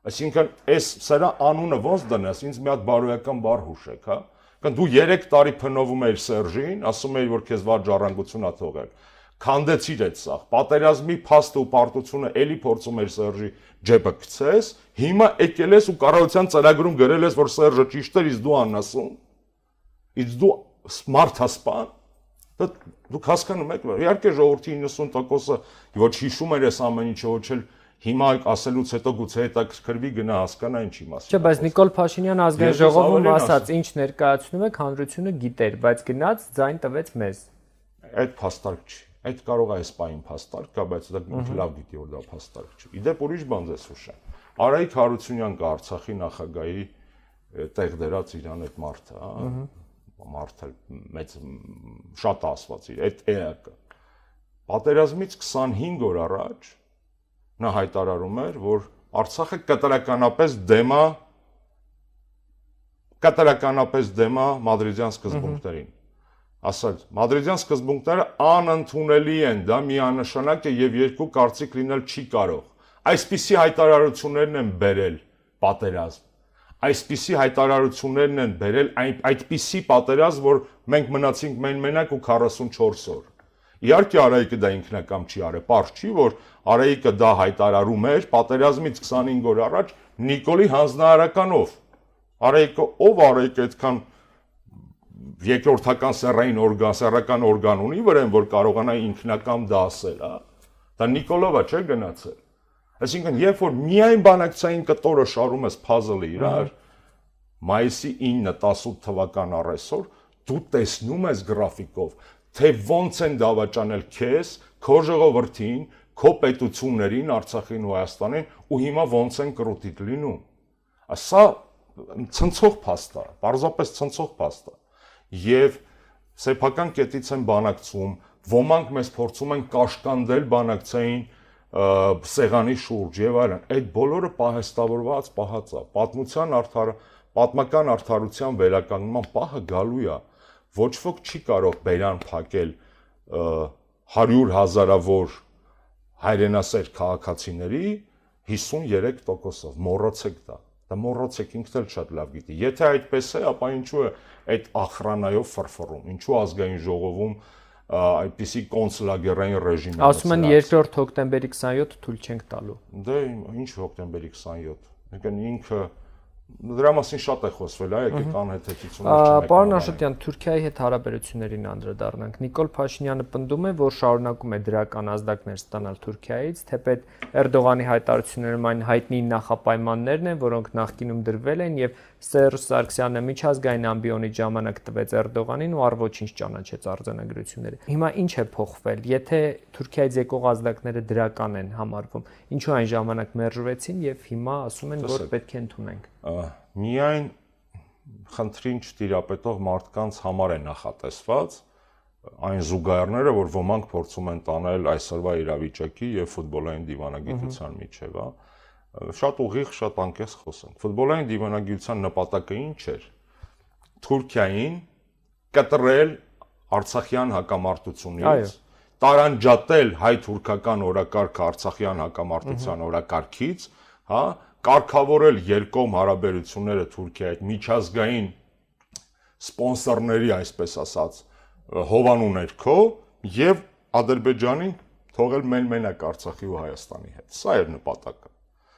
Այսինքն, այս սրա անունը ոնց դնես, ինձ մի հատ բարոյական բառ հուշեք, հա։ Կան դու 3 տարի փնովում ես Սերժին, ասում ես, որ քեզ վատ ժառանգություն ա թողել քանդեցիր այդ սա։ Պատերազմի փաստը ու պարտությունը էլի փորձում էր Սերժի ջեբը գցես, հիմա եկել ես ու կառավարության ծրագրում գրել ես, որ Սերժը ճիշտ էր, իսկ դու անասուն։ Իսկ դու smart հասպան։ Դա դուք հասկանում եք, որ իհարկե ժողովրդի 90%-ը ոչ հիշում էր այս ամեն ինչը, ոչ էլ հիմա ասելուց հետո գուցե հետաքրքրվի գնա հասկանա ինչի մասին։ Չէ, բայց Նիկոլ Փաշինյանը ազգային ժողովում ասաց, ինչ ներկայացնում եք, հանրությունը գիտեր, բայց գնաց ձայն տվեց մեզ։ Այդ փաստարկ չի։ Այդ կարող է սպային փաստարկ կա, բայց դա ինքը լավ գիտի որ դա փաստարկ չի։ Իդեպ ուրիշ բան ձեզ հուշեմ։ Արայիկ Հարությունյան կա Արցախի նախագահի տեղ դերած իրան այդ մարդը, հա։ Մարդը մեծ շատ ասված իր այդ էակը։ Պատերազմից 25 օր առաջ նա հայտարարում էր, որ Արցախը կատարականապես դեմ է կատարականապես դեմ է մադրիդյան սկզբունքներին ասած մադրիդյան սկզբունքները անընդունելի են, դա միանշանակ է եւ երկու կարծիք լինել չի կարող։ Այսպիսի հայտարարություններն են բերել պատերազմ։ Այսպիսի հայտարարություններն են բերել այն այդպիսի պատերազմ, որ մենք մնացինք մեն մենակ ու 44 օր։ Իհարկե Արայիկը դա ինքնակամ չի արել, པարզ չի, որ Արայիկը դա հայտարարում էր պատերազմից 25 օր առաջ Նիկոլի հանձնարարականով։ Արայիկը ով Արայիկը այդքան երկրորդական սեռային օրգան, սեռական օրգան ունի, որեն որ կարողանա ինքնակամ դա ասել, հա։ Դա Նիկոլովա չէ գնացել։ Այսինքն, երբ որ միայն բանակցային կտորը շարում ես puzzle-ը իրար, մայիսի 9-18 թվական առեսօր դու տեսնում ես գրաֆիկով, թե ոնց են դավաճանել քեզ, քո ժողովրդին, քո պետություններին, Արցախին ու Հայաստանին ու հիմա ոնց են կրոտիտ լինում։ Ասա ցնցող փաստ է, պարզապես ցնցող փաստ է եւ սեփական կետից են բանակցում, ոմանք մեզ փորձում են կաշկանդել բանակցային սեղանի շուրջ եւ այլն։ Այդ բոլորը պահեստավորված պահած է։ Պատմության արդար պատմական արդարության վերականգնման պահը գալու է։ Ոչ ոք չի կարող բերան փակել 100 հազարավոր հայրենասեր քաղաքացիների 53%-ով։ Մոռացեք դա։ Դա մոռացեք ինքն էլ շատ լավ գիտի։ Եթե այդպես է, ապա ինչու է այդ ախրանայով ֆրֆռում։ Ինչու ազգային ժողովում այդպիսի կոնսուլագերային ռեժիմ է։ Ասում են 2 հոկտեմբերի 27 թույլ չենք տալու։ Դե ինչ հոկտեմբերի 27։ Եկան ինքը Դրա մասին շատ է խոսվել, այ եկեք անհեթեթություններ չենք։ Պարոն Աշոտյան, Թուրքիայի հետ հարաբերություններին անդրադառնանք։ Նիկոլ Փաշինյանը պնդում է, որ շարունակում է դրական ազդակներ ստանալ Թուրքիայից, թեպետ Էրդողանի հայտարարություններում այն հայտնի նախապայմաններն են, որոնք նախկինում դրվել են եւ Սերժ Սարգսյանը միջազգային ամբիոնի ժամանակ տվեց Էրդողանին ու առ ոչինչ ճանաչեց արձանագրությունները։ Հիմա ինչ է փոխվել։ Եթե Թուրքիայից եկող ազդակները դրական են համարվում, ինչու այն ժամանակ մերժվեցին եւ հիմա ասում են, որ պետք է ընդունենք միայն խնդրին չտիրապետող մարդկանց համար է նախատեսված այն զուգահեռները, որ ոմանք փորձում են տանել այսօրվա իրավիճակի եւ ֆուտբոլային դիվանագիտության միջև, հա շատ ուղիղ, շատ անկես խոսենք։ Ֆուտբոլային դիվանագիտության նպատակը ինչ էր։ Թուրքիային կտրել Արցախյան հակամարտությունից, տարանջատել հայ-թուրքական օրակարգը Արցախյան հակամարտության օրակարգից, հա, կարգավորել երկկողմ հարաբերությունները Թուրքիայի հետ միջազգային սպոնսորների, այսպես ասած, հովանու ներքո եւ Ադրբեջանին թողել մեն-մենակ Արցախի ու Հայաստանի հետ։ Սա էր նպատակը։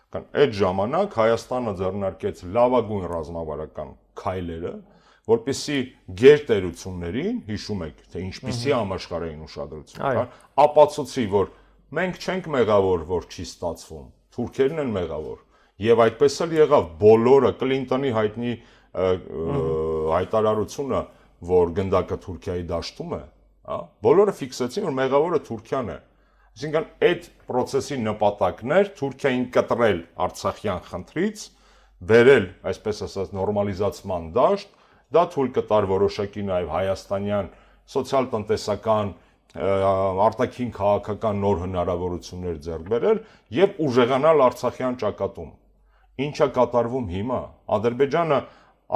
Կան այդ ժամանակ Հայաստանը ձեռնարկեց լավագույն ռազմավարական քայլերը, որպիսի գերտերություններին, հիշում եք, թե ինչպիսի համաշխարհային ուշադրություն կար, ապացուցի, որ մենք չենք մեղավոր, որ չի ստացվում։ Թուրքերն են մեղավոր Եվ այդպես էլ եղավ բոլորը Կլինտոնի հայտնի հայտարարությունը, որ գնդակը Թուրքիայի դաշտում է, հա, բոլորը ֆիքսեցին, որ մեղավորը Թուրքիան է։ Այսինքն այդ process-ի նպատակն էր Թուրքիային կտրել Արցախյան խնդրից, վերել, այսպես ասած, նորմալիզացման դաշտ, դա թույլ կտար որոշակի նաև հայաստանյան սոցիալ-տնտեսական արտաքին քաղաքական նոր հնարավորություններ ձեռք բերել եւ ուժեղանալ Արցախյան ճակատում ինչա կատարվում հիմա։ Ադրբեջանը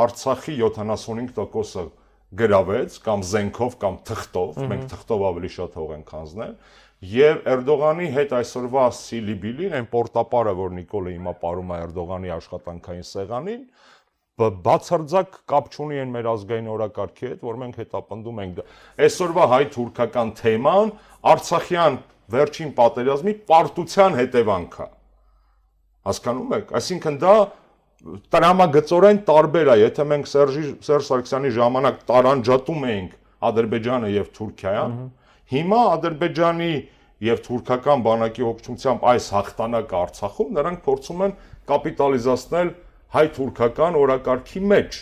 Արցախի 75%-ը գրավեց կամ զենքով կամ թղթով, մենք թղթով ավելի շատ հող ենք հանձնել, եւ Էրդողանի հետ այսօրվա Սիլիբիլին, այն պորտապարը, որ Նիկոլը հիմա ապարում է Էրդողանի աշխատանքային սեղանին, բացարձակ կապ չունի այն մեր ազգային օրակարգի հետ, որ մենք հետապնդում ենք։ Այսօրվա հայ-թուրքական թեման Արցախյան վերջին պատերազմի պարտության հետևանք է Հասկանում եք։ Այսինքն դա տրամագծորեն տարբեր է, եթե մենք Սերժի Սերժ Սարգսյանի ժամանակ տարանջատում էինք Ադրբեջանը եւ Թուրքիան, հիմա Ադրբեջանի եւ թուրքական բանակի օգնությամբ այս հաղթանակը Արցախում նրանք փորձում են կապիտալիզացնել հայ-թուրքական օրակարգի մեջ։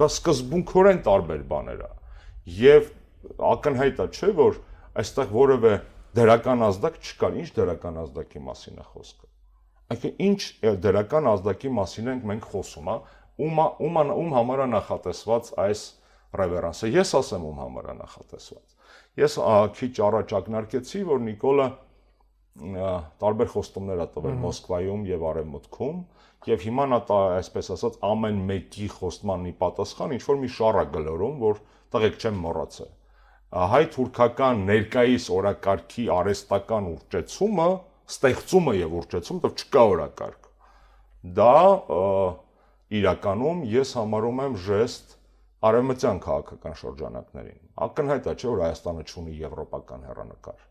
Դա սկզբունքորեն տարբեր բաներ է։ Եվ ակնհայտ է, չէ, որ այստեղ որևէ դրական ազդակ չկա։ Ինչ դրական ազդակի մասին է խոսքը։ Այսինքն ինչ դրական ազդակի մասին ենք մենք խոսում, հա, ում ում ում համար է նախատեսված այս ռևերանսը։ Ես ասեմ ում համար է նախատեսված։ Ես քիչ առաջ ակնարկեցի, որ Նիկոլը տարբեր խոստումներ ա տվել Մոսկվայում եւ Արևմուտքում եւ հիմա նա այսպես ասած ամեն մեկի խոստմանի պատասխան ինչ որ մի շառա գլորում, որ տղեկ չեմ մոռացել։ Հայ-թուրքական ներկայիս օրակարգի արեստական ուղճեցումը ստեղծումը եւ ուռճեցումը, դեռ չկա օրակարգ։ Դա իրականում ես համարում եմ ժեստ արևմտյան քաղաքական շրջանակներին։ Ակնհայտ է, չէ՞ որ Հայաստանը ունի եվրոպական հերանեկար։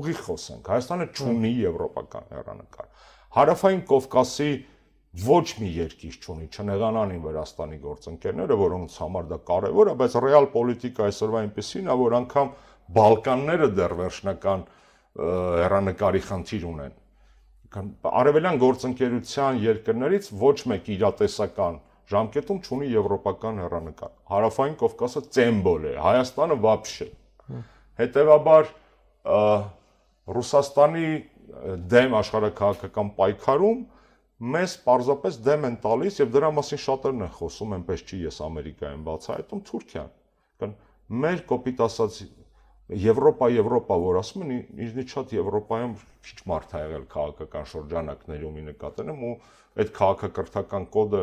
Ուղիղ խոսենք, Հայաստանը ունի եվրոպական հերանեկար։ Հարավային Կովկասի ոչ մի երկիր չունի, չնեղանանին Վրաստանի գործընկերները, որոնց համար դա կարևոր է, բայց ռեալ պոլիտիկա այսօրվա այնպեսին է, որ անգամ Բալկանները դեռ վերջնական հերանեկարի խնդիր ունեն։ Արևելյան գործընկերության երկրներից ոչ մեկ իրատեսական ժամկետում չունի եվրոպական հերանեկար։ Հարավային Կովկասը ծեմբոլ է, Հայաստանը վաբշե։ Հետևաբար Ռուսաստանի դեմ աշխարհակահաղական պայքարում մեզ պարզապես դեմ են տալիս եւ դրա մասին շատերն են խոսում, այնպես չի ես Ամերիկայում բացահայտում Թուրքիան։ Մեր կոպիտ ասած Եվրոպա, Եվրոպա, որ ասում են, ինձնից շատ Եվրոպայում քիչ մարդ ա եղել քաղաքական շրջանակներում ի նկատեմ ու այդ քաղաքակրթական կոդը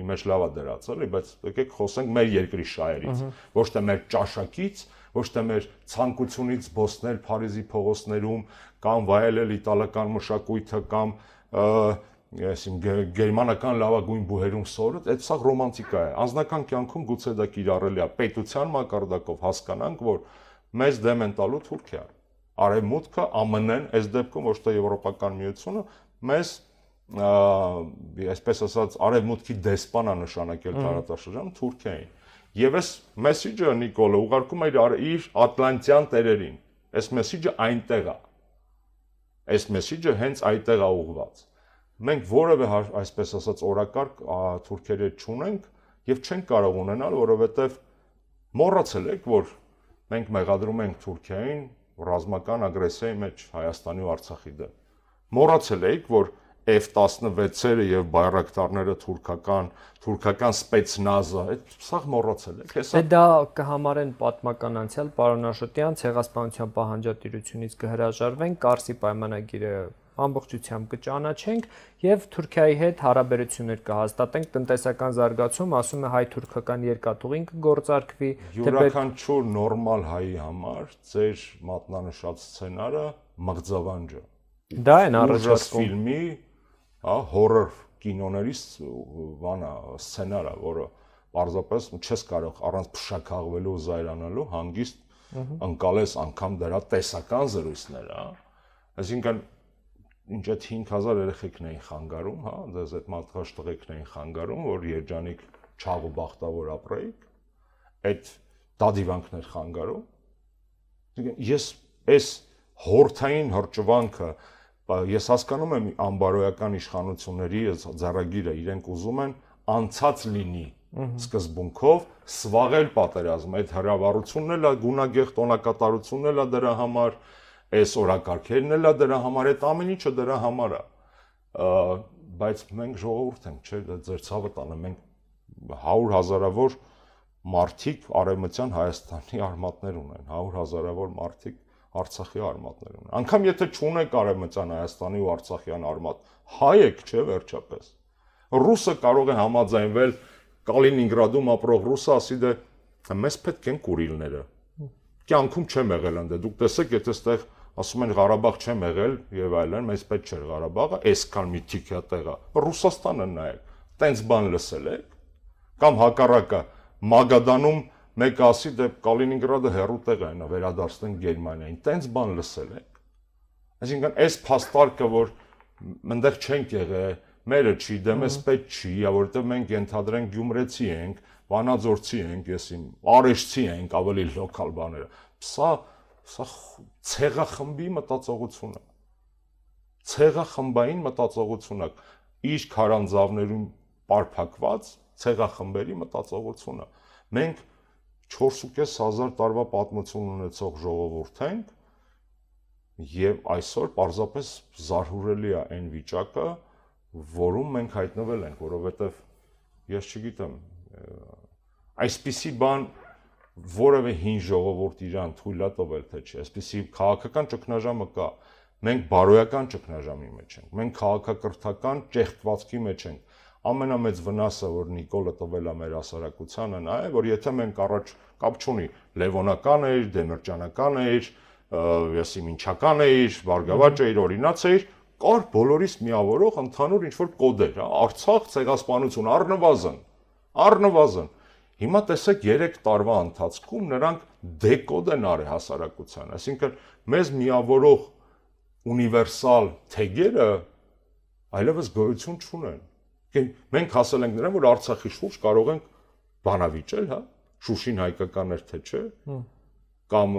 ի մեջ լավա դրած էլի, բայց եկեք խոսենք մեր երկրի շահերից, ոչ թե մեր ճաշակից, ոչ թե մեր ցանկությունից բոսնել Փարիզի փողոցներում կամ վայելել իտալական մշակույթը կամ այսին գերմանական լավագույն բուհերում սորը, այդ սա ռոմանտիկա է։ Անձնական կյանքում գուցե դա կիրառելի է պետության մակարդակով հասկանանք, որ մեզ դեմ են տալու Թուրքիան։ Արևմուտքը, ԱՄՆ-ն, այս դեպքում ոչ թե Եվրոպական միությունը մեզ այսպես ասած արևմուտքի դեսպանա նշանակել տարածաշրջանում Թուրքիային։ Եվ այս մեսեջը Նիկոլը ուղարկում էր իր ատլանտյան տերերին։ Այս մեսեջը այնտեղ է։ Այս մեսեջը հենց այդտեղ է ուղված։ Մենք որևէ այսպես ասած օրակարգ թուրքերի չունենք եւ չենք կարող ունենալ, որովհետեւ մոռացել եք, որ մենք մեղադրում ենք Թուրքիային ռազմական ագրեսիայի մեջ Հայաստանի ու Արցախի դեմ։ Մոռացել եք, որ F-16-երը եւ բայրակտարները թուրքական, թուրքական սպեցնազը, այդ սա մոռացել եք, հեսա։ Դա կհամարեն պատմական անցյալ պարոն Աշոտյան ցեղասպանության պահանջատիրությունից կհրաժարվեն, Կարսի պայմանագիրը ամբողջությամբ կճանաչենք եւ Թուրքիայի հետ հարաբերություններ կհաստատենք տնտեսական զարգացում, ասում է հայ-թուրքական երկաթուղին կգործարկվի։ Յուրաքանչյուր նորմալ հայի համար ձեր մատնանշած սցենարը մղձավանջ է։ Դա են առաջացվում ֆիլմի հա հորր կինոներից բանա սցենարը, որը պարզապես չես կարող առանց փշակաղվելու զայրանալու հանգիստ անցալես անգամ դրա տեսական զրույցները, հա։ Այսինքն ինչ այդ 5000 երեխեքն էին խանգարում, հա, դες այդ մատղաշ տղեկն էին խանգարում, որ երջանիկ չաղ ու բախտավոր ապրեիք, այդ դադիվանքներ խանգարում։ Ես այս հորթային հրճվանքը ես հասկանում եմ ամբարոյական իշխանությունների ձեռագիրը իրենք ուզում են անցած լինի սկզբունքով սվաղել պատերազմը այդ հրավառությունն էլ է գունագեղ տոնակատարությունն էլ է դրա համար այս օրակարգերն էլ է դրա համար այդ ամեն ինչը դրա համար է բայց մենք ժողովուրդ ենք չէ ձեր ցավը տանը մենք 100 հազարավոր մարդիկ արևմտյան Հայաստանի արմատներ ունեն 100 հազարավոր մարդիկ Արցախի արմատներ ունեն։ Անկամ եթե չունեք Արևմտյան Հայաստանի ու Արցախյան արմատ, հայ եք, չէ, վերջապես։ Ռուսը կարող է համաձայնվել Կալինինգրադում ապրող ռուսը ասի դե մեզ պետք են Կուրիլները։ Կյանքում չեմ եղել ընդ դուք տեսեք, եթե այդտեղ ասում են Ղարաբաղ չեմ եղել եւ այլն, մեզ պետք չէր Ղարաբաղը, այսքան մի թիքյա տեղա։ Ռուսաստանը նայեք, տենց բան լսել եք։ Կամ հակառակը Մագադանում մեկ ասի դե Կալինինգրադը հերու տեղ է, նա վերադարձնեն Գերմանիային։ Տենց բան լսել եք։ Այսինքն այս փաստարկը, որ մնդեղ չենք եղել, մերը չի, դե մեզ պետք չի, որովհետև մենք ենթադրենք գյումրեցի ենք, վանաձորցի ենք, եսիմ, արեշցի ենք, ավելի լոկալ բաները։ Սա սա ցեղախմբի մտածողություն է։ Ցեղախմբային մտածողություն է։ Իր քարանձավներում պարփակված ցեղախմբերի մտածողությունը։ Մենք 4.500 տարվա պատմություն ունեցող ժողովուրդ ենք եւ այսօր պարզապես զարհուրելի է այն վիճակը, որում մենք հայտնվել ենք, որովհետեւ ես չգիտեմ, այսպիսի բան որևէ հին ժողովուրդ իրան թույլ է տվել թե չէ, այսպիսի քաղաքական ճգնաժամը կա։ Մենք բարոյական ճգնաժամի մեջ ենք։ Մենք քաղաքակրթական ճեղքվածքի մեջ ենք ամենամեծ վնասը, որ Նիկոլը տվել է մեր հասարակությանը, նա է, որ եթե մենք առաջ կապ չունի Լևոնական էր, Դեմիրճանական էր, եսի Մինչական էր, Վարգավաճ էր, օրինաց էր, կար բոլորիս միավորող ընդհանուր ինչ որ կոդեր, հա, Արցախ ցեղասպանություն առնվազն, առնվազն։ Հիմա տեսեք 3 տարվա ընթացքում նրանք դեկոդ են արել հասարակության, այսինքն մեզ միավորող ունիվերսալ թեգերը այլևս գոյություն չունեն Մենք հասել ենք նրան, որ Արցախի շուրջ կարող ենք բանավիճել, հա, Շուշին հայկական էր թե չէ, կամ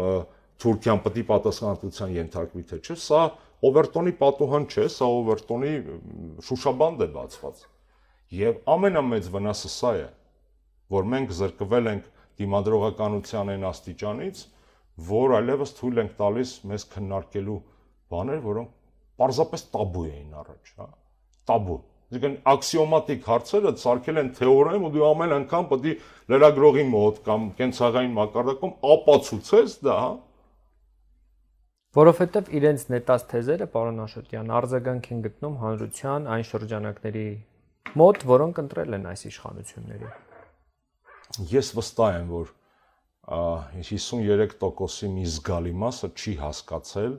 Թուրքիան պետք է պատասխանատվության ենթարկվի թե չէ, սա Օվերտոնի պատուհան չէ, սա Օվերտոնի շուշաբանդ է բացված։ Եվ ամենամեծ վնասը սա է, որ մենք զրկվել ենք դիմադրողականության այն աստիճանից, որ այլևս թույլ ենք տալիս մեզ քննարկելու բաներ, որոնք պարզապես տաբու էին առաջ, հա։ Տաբու Այսինքն աքսիոմատիկ հարցերը ցարկել են թեորեմ ու դու ամեն անգամ պետք է լրագրողի մոտ կամ կենցաղային մակարդակում ապացուցես դա, հա։ Որովհետև իրենց նետած թեզերը, պարոն Աշոտյան, արձագանք են գտնում հանրության այն շրջանակների մոտ, որոնք ընտրել են այս իշխանությունների։ Ես վստահ եմ, որ 53%-ի մի զգալի մասը չի հասկացել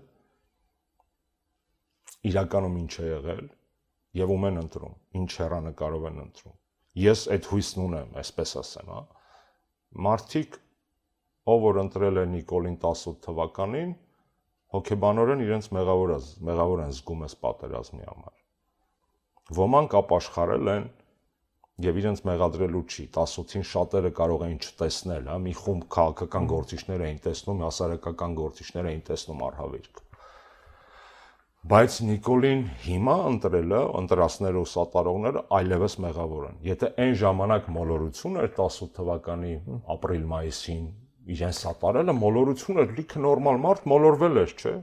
իրականում ինչ է եղել եւ ում են ընտրում, ինչ հերանեկարով են ընտրում։ Ես այդ հույսն ունեմ, այսպես ասեմ, հա։ Մարտիկ ով որ ընտրել է Նիկոլին 18 թվականին, հոգեբանորեն իրենց մեղավոր մեղավոր են զգում այս պատերազմի համար։ Ոմանք ապաշխարել են եւ իրենց մեղադրելու չի 18-ին շատերը կարող էին չտեսնել, հա, մի խումբ քաղաքական գործիչներ էին տեսնում, հասարակական գործիչներ էին տեսնում արհավիրք։ Բայց Նիկոլին հիմա ընտրելը, ընտրածները ու սատարողները այլևս մեղավոր են։ Եթե այն ժամանակ մոլորություն էր 18 թվականի ապրիլ-մայիսին իրեն սատարելը մոլորություն էր, լիքը նորմալ մարդ մոլորվել էր, չէ՞։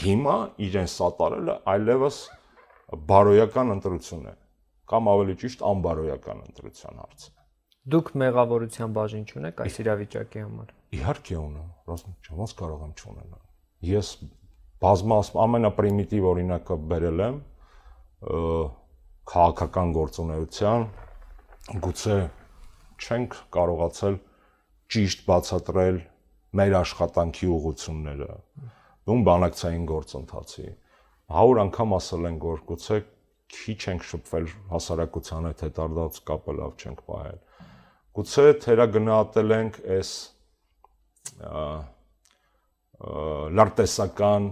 Հիմա իրեն սատարելը այլևս բարոյական ընտրություն է կամ ավելի ճիշտ անբարոյական ընտրության հարց է։ Դուք մեղավորության բաժին չունեք այս իրավիճակի համար։ Իհարկե ունեմ, ռազմիկ ջան, ոնց կարող եմ չունենալ։ Ես բազմաս ամենապրիմիտիվ օրինակը բերել եմ քաղաքական գործունեության գուցե չենք կարողացել ճիշտ բացատրել մեր աշխատանքի ուղությունները ում բանակցային գործընթացի 100 անգամ ասել են որ գուցե քիչ ենք շփվել հասարակության հետ հետարդաց կապը լավ չենք պահել։ Գուցե թերագնահատել ենք այս լարտեսական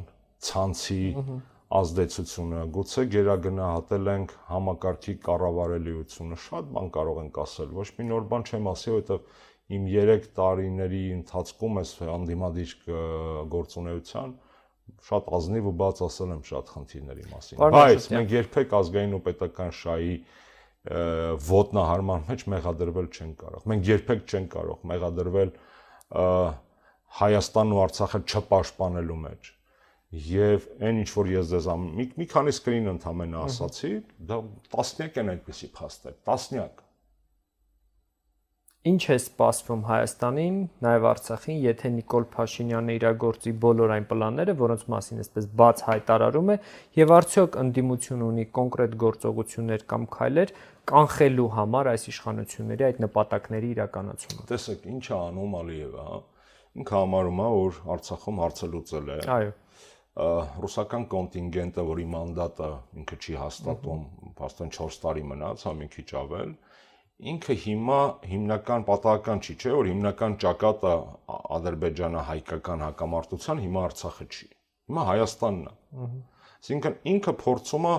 ցանցի ազդեցությունը, գուցե գերագնահատել ենք համակարգի կառավարելիությունը, շատ բան կարող ենք ասել, ոչ մի նոր բան չեմ ասի, որովհետև իմ 3 տարիների ընթացքում այս հանդիմադիր գործունեության շատ ազնիվ ու բաց ասել եմ շատ խնդիրների մասին։ Բայց մենք երբեք ազգային ու պետական շահի ոտնահարման մեջ մեղադրվել չեն կարող։ Մենք երբեք չեն կարող մեղադրվել Հայաստանն ու Արցախը չպաշտպանելու մեջ։ Եվ այն ինչ որ ես ձեզ մի, մի քանի սկրին ընդամենը ասացի, դա տասնյակ են այդպեսի փաստեր, տասնյակ Ինչ է սպասվում Հայաստանին, նաև Արցախին, եթե Նիկոլ Փաշինյանը իրագործի բոլոր այն պլանները, որոնց մասին այսպես բաց հայտարարում է, եւ արդյոք ընդդիմություն ունի կոնկրետ գործողություններ կամ քայլեր կանխելու համար այս իշխանությունների այդ նպատակների իրականացումը։ Տեսեք, ինչ է անում Ալիևը, հա։ Ինքը համարում է, որ Արցախում հարցը լուծել է։ Այո ռուսական կոնտինգենտը, որի մանդատը ինքը չի հաստատում, փաստորեն 4 տարի մնաց, հա մի քիչ ավել, ինքը հիմա հիմնական պատահական չի, չէ, որ հիմնական ճակատը Ադրբեջանը հայկական հակամարտության հիմա Արցախը չի։ Հիմա Հայաստանն է։ Այսինքն ինքը փորձում է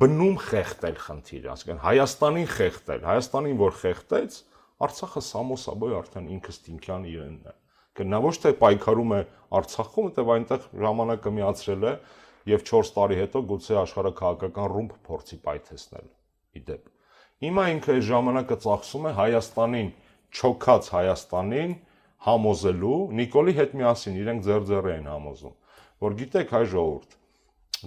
բնում խեղտել խնդիրը, ասենք Հայաստանին խեղտել, Հայաստանին որ խեղտեց, Արցախը սամոսաբոյ արդեն ինքը Ստինքյան իրենն է։ Նա ոչ թե պայքարում է Արցախում, որտեղ այնտեղ ժամանակը միացրել է եւ 4 տարի հետո գուցե աշխարհը քաղաքական ռումբ փորձի պայթեցնել։ Իդեպ Հիմա ինքը այս ժամանակը ծախսում է Հայաստանին, չոքած Հայաստանին համոզելու Նիկոլի հետ միասին իրենք ձեր-ձեռ են համոզում, որ գիտեք հայ ժողովուրդ,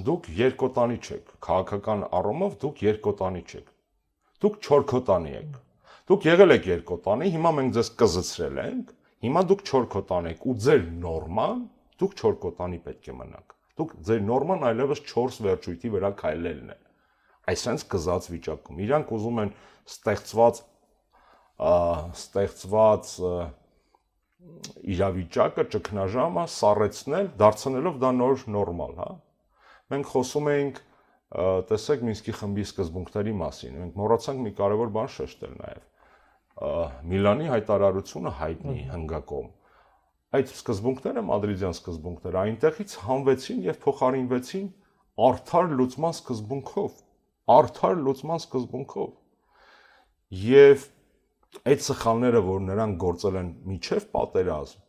դուք երկոտանի չեք, քաղաքական առումով դուք երկոտանի չեք։ Դուք չորքոտանի եք։ Դուք եղել եք երկոտանի, հիմա մենք ձեզ կզծրել ենք, հիմա դուք չորքոտան եք ու ձեր նորման դուք չորքոտանի պետք է մնաք։ Դուք ձեր նորման այլևս 4 վերջույթի վրա քայլելն է այսպես կզած վիճակում։ Իրանք ուզում են ստեղծված ստեղծված իրավիճակը ճգնաժամը սառեցնել, դարձնելով դա նոր նորմալ, հա։ Մենք խոսում էինք տեսեք Մինսկի խմբի սկզբունքների մասին։ Մենք մոռացանք մի կարևոր բան շեշտել նաև։ Միլանի հայտարարությունը հայտնի հնգակոմ այդ սկզբունքները մադրիդյան սկզբունքները այնտեղից հանվեցին եւ փոխարինվեցին արդար լուծման սկզբունքով արդար լուծման սկզբունքով։ Եվ այդ սխալները, որ նրանք գործել են միջև պատերազմ,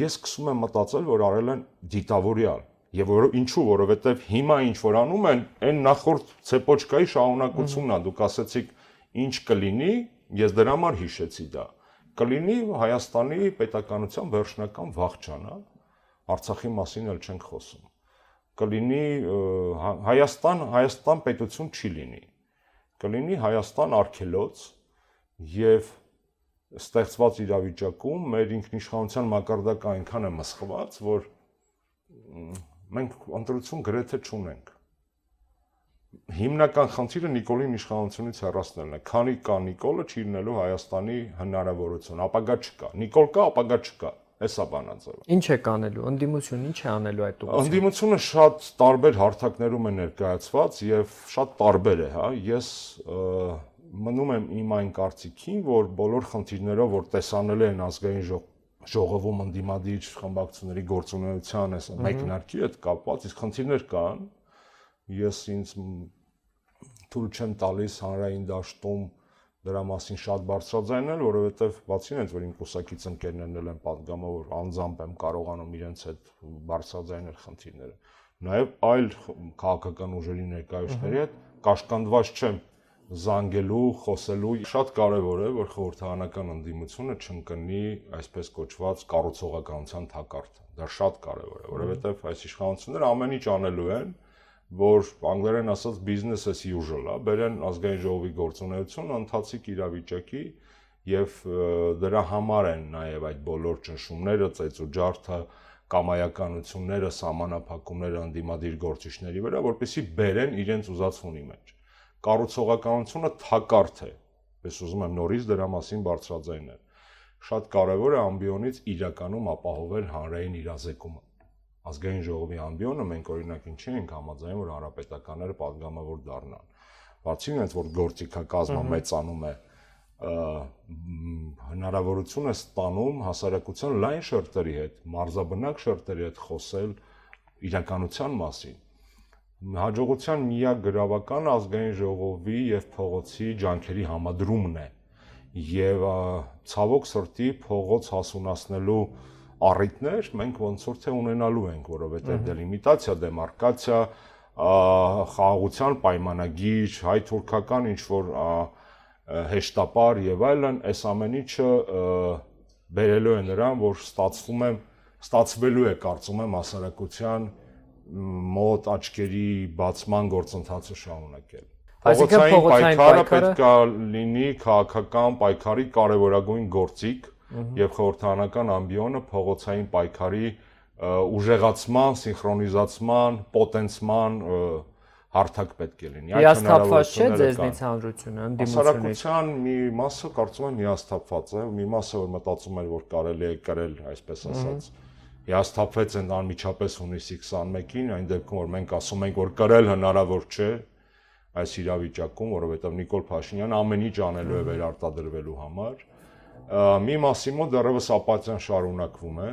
ես սկսում եմ մտածել, որ արել են դիտավորյալ եւ որ ինչու որովհետեւ հիմա ինչ որ անում են այն նախորդ ցեպոչկայի շահունակությունն է դուք ասացիք ինչ կլինի ես դրա համար հիշեցի դա կլինի Հայաստանի պետականության վերջնական վաղճանը Արցախի մասին էլ չենք խոսում կլինի Հայաստան Հայաստան պետություն չի լինի կլինի Հայաստան արգելոց եւ ստեղծված իրավիճակում մեր ինքնիշխանության մակարդակը այնքան է մսխված, որ մենք ընտրություն գրեթե չունենք։ Հիմնական խնդիրը Նիկոլին իշխանությունից հեռացնելն է։ Քանի կա Նիկոլը, չի լինելու Հայաստանի հնարավորություն, ապագա չկա։ Նիկոլ կա, ապագա չկա։ Էսա բանաձևը։ Ինչ է կանելու։ Ընդդիմությունը ինչ է անելու այդ ուղղությամբ։ Ընդդիմությունը շատ տարբեր հարթակներում է ներկայացված եւ շատ տարբեր է, հա։ Ես մնում եմ իմ այն կարծիքին, որ բոլոր խնդիրներով, որ տեսանել են ազգային ժող ժողովում ընդդիմադիր խմբակցությունների գործունեության այս մեկնարկի հետ կապված, իսկ խնդիրներ կան ես ինձ թույլ չեմ տալիս հանրային դաշտում դրա մասին շատ բարձրաձայն եմ, որովհետև բացի այնից, որ իմ կուսակից ընկերներն էլ են պատգամավոր, անձամբ եմ կարողանում իրենց հետ բարձրաձայնել խնդիրները։ Նաև այլ քաղաքական ուժերի ներկայացուցիչների հետ կաշկանդված չեմ զանգելու, խոսելու։ Շատ կարևոր է, որ խորհրդանական ընդդիմությունը չընկնի այսպես կոչված կառուցողականության թակարդ։ Դա շատ կարևոր է, որովհետև այս իշխանությունները ամեն ինչ անելու են, որ անգլերեն ասած business as usual, հա, բերեն ազգային ժողովի գործունեությունը ընթացիկ իրավիճակի եւ դրա համար են նաեւ այդ բոլոր ճնշումները, ծեծուջարդը, կամայականությունները, սահմանափակումները անդիմադիր գործիչների վրա, որպեսզի բերեն իրենց ուզած ֆոնի մեջ։ Կառուցողականությունը թակարդ է։ Ես ուզում եմ նորից դրա մասին բարձրաձայնել։ Շատ կարևոր է ամբիոնից իրականում ապահովել հանրային իրազեկումը ազգային ժողովի ամբիոնը մենք օրինակ ինչի ենք համաձայն որ հանրապետականները падգամավոր դառնան բացի այնից որ գործիքակազմը մեծանում է հնարավորություն է ստանում հասարակության լայն շերտերի հետ մարզաբնակ շերտերի հետ խոսել իրականության մասին հաջողության միակ գրավական ազգային ժողովի եւ փողոցի ջանքերի համադրումն է եւ ցավոք սրտի փողոց հասունացնելու առիթներ մենք ոնց որ թե ունենալու ենք, որովհետև դելիմիտացիա, դեմարկացիա, խաղաղության պայմանագիր, հայ-թուրքական ինչ որ հեշտապար եւ այլն, այս ամեն ինչը բերելու է նրան, որ ստացվում է ստացվելու է կարծում եմ հասարակության մոտ աչքերի բացման գործընթացը շարունակել։ Այսինքն փողոցային պայքարը պետք է լինի քաղաքական պայքարի կարևորագույն գործիք, եւ խորհրդանական ամբիոնը փողոցային պայքարի ուժեղացման, սինխրոնիզացման, պոտենցման հարթակ պետք է լինի։ Այդ հնարավորությունները չէ ձեզնից հանրությունը ընդդիմությունից։ Հասարակության մի մասը կարծում եմ հիասթափված է, մի մասը որ մտածում էր որ կարելի է կրել, այսպես ասած, հիասթափվեց այն անմիջապես հունիսի 21-ին, այն դեպքում որ մենք ասում ենք որ կրել հնարավոր չէ այս իրավիճակում, որովհետև Նիկոլ Փաշինյանը ամեն ինչ անելու է վերարտադրվելու համար մի մասի մոտ դեռևս ապաթիան շարունակվում է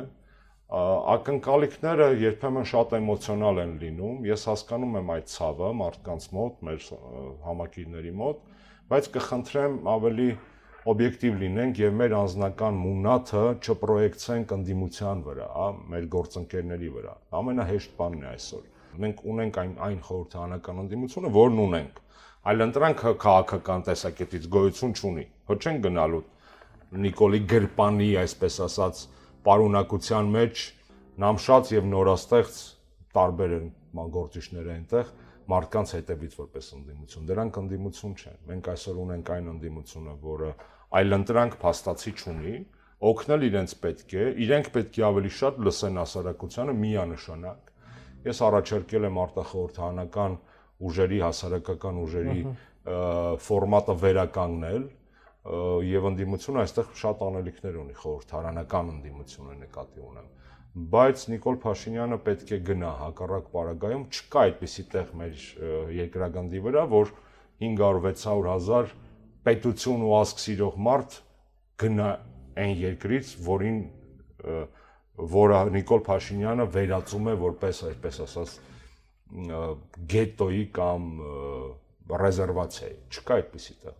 ակնկալիքները երբեմն շատ էմոցիոնալ են լինում ես հասկանում եմ այդ ցավը մարդկանց մոտ մեր համակիրների մոտ բայց կխնդրեմ ավելի օբյեկտիվ լինենք եւ մեր անձնական մունաթը չպրոյեկցենք ընդդիմության վրա, հա, մեր գործընկերների վրա։ Ամենահեշտ բանն է այսօր։ Մենք ունենք այն այն խորհրդանական ընդդիմությունը, որն ունենք։ Այլ ընտրանքը քաղաքական տեսակետից գոյություն չունի։ Ոչ չեն գնալու Նիկոլի գրպանի, այսպես ասած, պարունակության մեջ նամշած եւ նորաստեղծ տարբեր են գործիչները այնտեղ մարդկանց հետևից որպես ընդդիմություն։ Դրանք ընդդիմություն չեն։ Մենք այսօր ունենք այն ընդդիմությունը, որը այլընտրանք փաստացի չունի, օգնել իրենց պետք է, իրենք պետք է ավելի շատ լսեն հասարակությանը միանշանակ։ Ես առաջարկել եմ արտախորհրդանական ուժերի, հասարակական ուժերի ֆորմատը վերականգնել, եւ ընդդիմությունը այստեղ շատ անելիքներ ունի խորհրդարանական ընդդիմությունը նկատի ունեմ բայց Նիկոլ Փաշինյանը պետք է գնա հակառակ պարագայում չկա այդպիսի տեղ մեր երկրագնդի վրա որ 500-600 հազար պետություն ու ազգ սիրող մարդ գնա այն երկրից որին որը Նիկոլ Փաշինյանը վերածում է որպես այսպես ասած գետոյի կամ ռեզերվացիայի չկա այդպիսի տեղ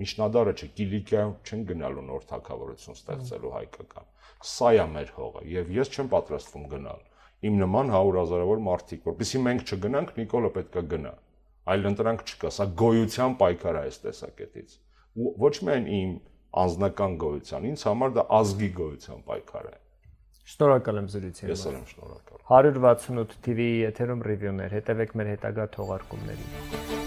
միջնադարը չէ, Կիլիկիա չեն գնալու նոր թակավորություն ստեղծելու հայկական։ Սա է մեր հողը եւ ես չեմ պատրաստվում գնալ։ Իմ նման 100 հազարավոր մարդիկ, որովհետեւ մենք չգնանք, Նիկոլը պետքա գնա։ Այլ ընտրանք չկա, սա գոյության պայքար է այս տեսակետից։ Ու ոչ միայն իմ անձնական գոյության, ինձ համար դա ազգի գոյության պայքար է։ Շնորհակալ եմ զրույցի համար։ Ես եմ շնորհակալ։ 168 TV եթերում ռիվյուներ, հետևեք մեր հետագա թողարկումներին։